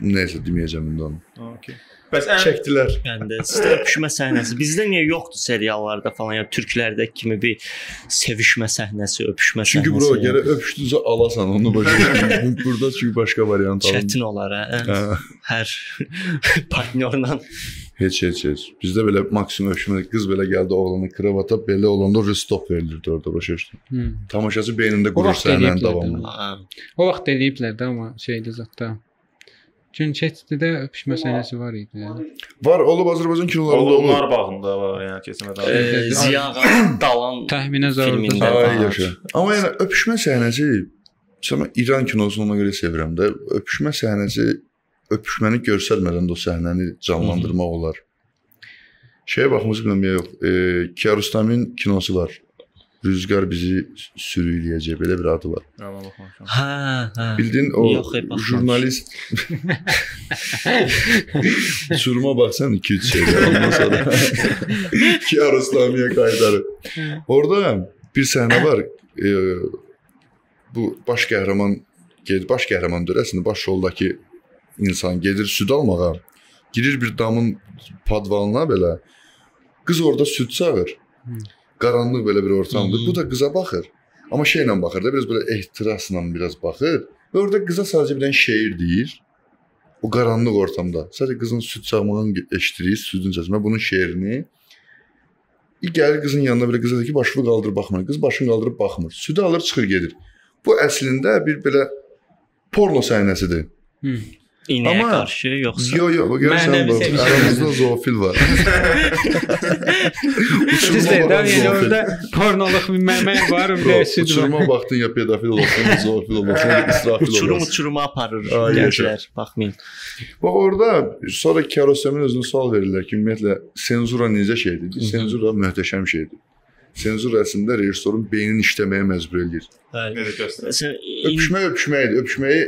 nəsə deməyəcəm indi onu. Okay. Bəs ən Çəkdilər. Yəni sizdə öpüşmə səhnəsi. Bizdə niyə yoxdur seriallarda falan ya türklərdəki kimi bir sevişmə səhnəsi, öpüşmə Çünki səhnəsi. bro, gərək öpüşdüzə alasan, onu başa düşürsən. Burada çünki başqa variant alın. çətin olar hə. Hə. Hər partnyorla Heç heç heç. Bizdə belə maksimum öpüşmə qız belə gəldi oğlanı kravata belə olanda stop verilirdi orada başa düşdün. Hı. Tamaşaçı beynində qurur səninlə davamlı. O vaxt eləyiblər də amma şeydə zətdə. Gün keçdidə öpüşmə səhnəsi var idi. Var olub Azərbaycan kinolarında olur. Onlar bağında var, yəni keçmədən. E, Ziya dalan Təxminə var. yaşa. Amma yəni öpüşmə səhnəsi Sən İran kinosunu ona görə sevirəm də. Öpüşmə səhnəsi öpüşməni göstərmədən də o səhnəni canlandırmaq olar. Şeyə baxmısınız bilmirəm yox. E, Kiarostami'nin kinosu var. Rüzgar bizi sürükləyəcək belə bir adı var. Hə, hə. Bildin o Yox, jurnalist Suruma baxsan 2-3 şeylər ondan sonra Kiarostami'yə qaytarır. Orada bir səhnə var. E, bu baş qəhrəman baş qəhrəman deyir əslində baş roldakı insan gedir süd almağa. Girir bir damın padvalına belə. Qız orada süd sağır. Qaranlıq belə bir ortamdır. Bu da qıza baxır. Amma şeylə baxır da biraz belə ehtirasla biraz baxır. Və orada qıza sadəcə bir dənə şeir deyir. O qaranlıq ortamda. Sadəcə qızın süd sağmağını eşidirik, südün səsini, bunun şeirini. İ gəlir qızın yanına belə qıza deyir ki, başını qaldır baxmır. Qız başını qaldırıb baxmır. Südü alır, çıxır gedir. Bu əslində bir belə porno səhnəsidir. İnəyə Amma- qarşı yoxsa Yo yo, bu görürsən Mənəvi bu sevgi. aramızda zoofil var. Siz də yəni zoofil. orada pornoluq bir məmək var, bir də süd var. Uçuruma baxdın ya pedofil olsun, ya zoofil olsun, ya israfil uçurum olsun. uçuruma aparır gənclər. Baxmayın. Bax orada sonra Kiarostami'nin özünə sual verirlər ki, ümumiyyətlə senzura necə şeydir? Senzura möhtəşəm şeydir. Senzura əslində rejissorun beynini işləməyə məcbur eləyir. İn- Öpüşmək öpüşməkdir. Öpüşməyi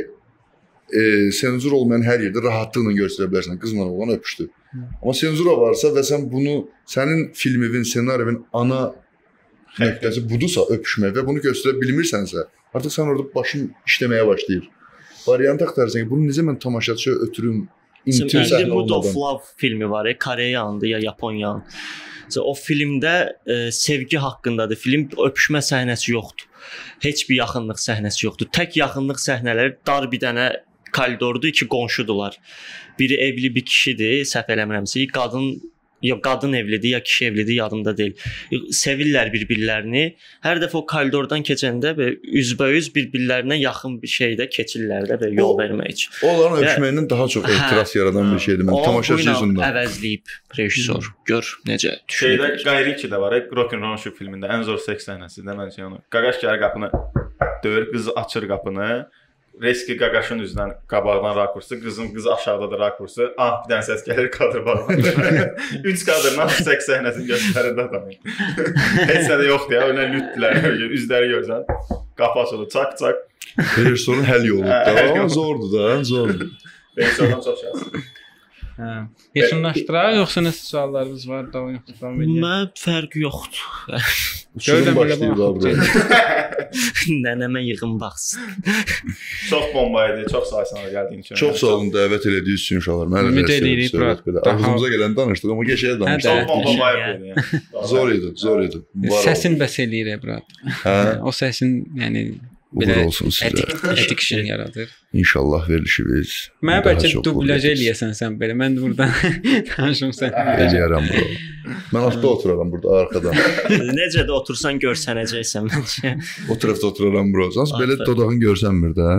e, senzur olmayan hər yerdə rahatlıqla göstərə bilərsən. Qızla oğlan öpüşdü. Amma senzura varsa və sən bunu sənin filminin, ssenarinin ana nöqtəsi budursa öpüşmək və bunu göstərə bilmirsənsə, artıq sən orada başın işləməyə başlayır. Variant axtarırsan ki, bunu necə mən tamaşaçıya ötürüm intim səhnə bu Of olmadan. Love filmi var, ya, Koreyandı ya Yaponiyan. Mesela o filmdə e, sevgi haqqındadır. Film öpüşmə səhnəsi yoxdur. Heç bir yaxınlıq səhnəsi yoxdur. Tək yaxınlıq səhnələri dar bir dənə koridordur, iki qonşudular. Biri evli bir kişidir, səhv eləmirəmsə, qadın ya qadın evlidir, ya kişi evlidir, yadımda deyil. Sevirlər bir-birlərini. Hər dəfə o koridordan keçəndə və üzbəüz bir-birlərinə yaxın bir şeydə keçirlər də və yol O- vermək üçün. Onların öpüşməyindən daha çox Hə. ehtiras yaradan bir şeydir mən tamaşaçı üzündən. əvəzləyib rejissor. Gör necə Şeydə düşünür. Qayri də var, Rock and Roll Show filmində ən zor seks səhnəsi də mən şey onu. Qaqaş gəlir qapını döyür, qız açır qapını. Reski qaqaşın üzündən qabaqdan rakursu, qızın qız aşağıdadır rakursu. Ah, bir dənə səs gəlir kadr bağlanır. 3 kadrdan seks səhnəsini göstərir də adam. Heç nə də yoxdur ya, elə lütdülər, üzləri görsən. Qapı açılır, çak çak. Rejissorun həll yoludur Hə, Amma yolu. zordur da, zordur. Rejissordan çox şanslı. Hə. Yekunlaşdıraq yoxsa nəsə suallarınız var? Davam davam edək. Mən fərqi yoxdur. Görürəm belə burada. Nənəmə yığın baxsın. Çox bomba idi, çox sağ olun gəldiyin üçün. Çox sağ olun dəvət elədiyiniz üçün uşaqlar. Mən Ümid edirik. Daha- Ağzımıza gələn danışdıq, amma geçəyə Hə, danışdıq. Çox bomba idi. Zor idi, zor idi. Səsin bəs eləyir bura. Hə, O səsin yəni uğur belə olsun sizə. etik etik şey yaradır. İnşallah verilişimiz Mənə daha bəlkə dublyaj eləyəsən sən belə. Mən də burdan danışım sən. Eləyərəm bro. Mən altda oturaram burada arxadan. Necə də otursan görsənəcəksən məncə. O tərəfdə oturaram bro. Sən belə dodağın görsənmir də.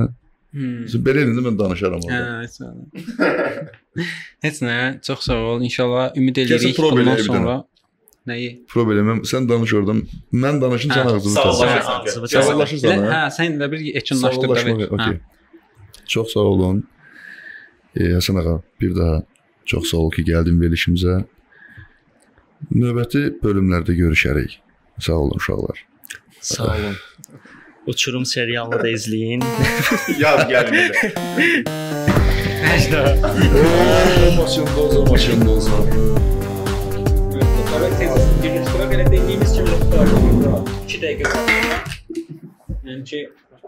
Hmm. Belə elində mən danışaram Hə, orada. heç nə. Heç nə, çox sağ ol. İnşallah ümid pro bundan sonra nəyi? Problemim sən danış oradan. Mən danışım sən ağzını Ağzını Sağollaşırsan hə? sən də bir yekunlaşdır okey. Çox sağ olun. E, Həsən ağa, bir daha çox sağ ol ki, gəldin verilişimizə. Növbəti bölümlərdə görüşərik. Sağ olun uşaqlar. Sağ olun. Uçurum serialını da izləyin. Yaz gəlin. Maşında olsa, maşında olsa. Birləşdirə belə dediyimiz kimi 2 dəqiqə. Yəni ki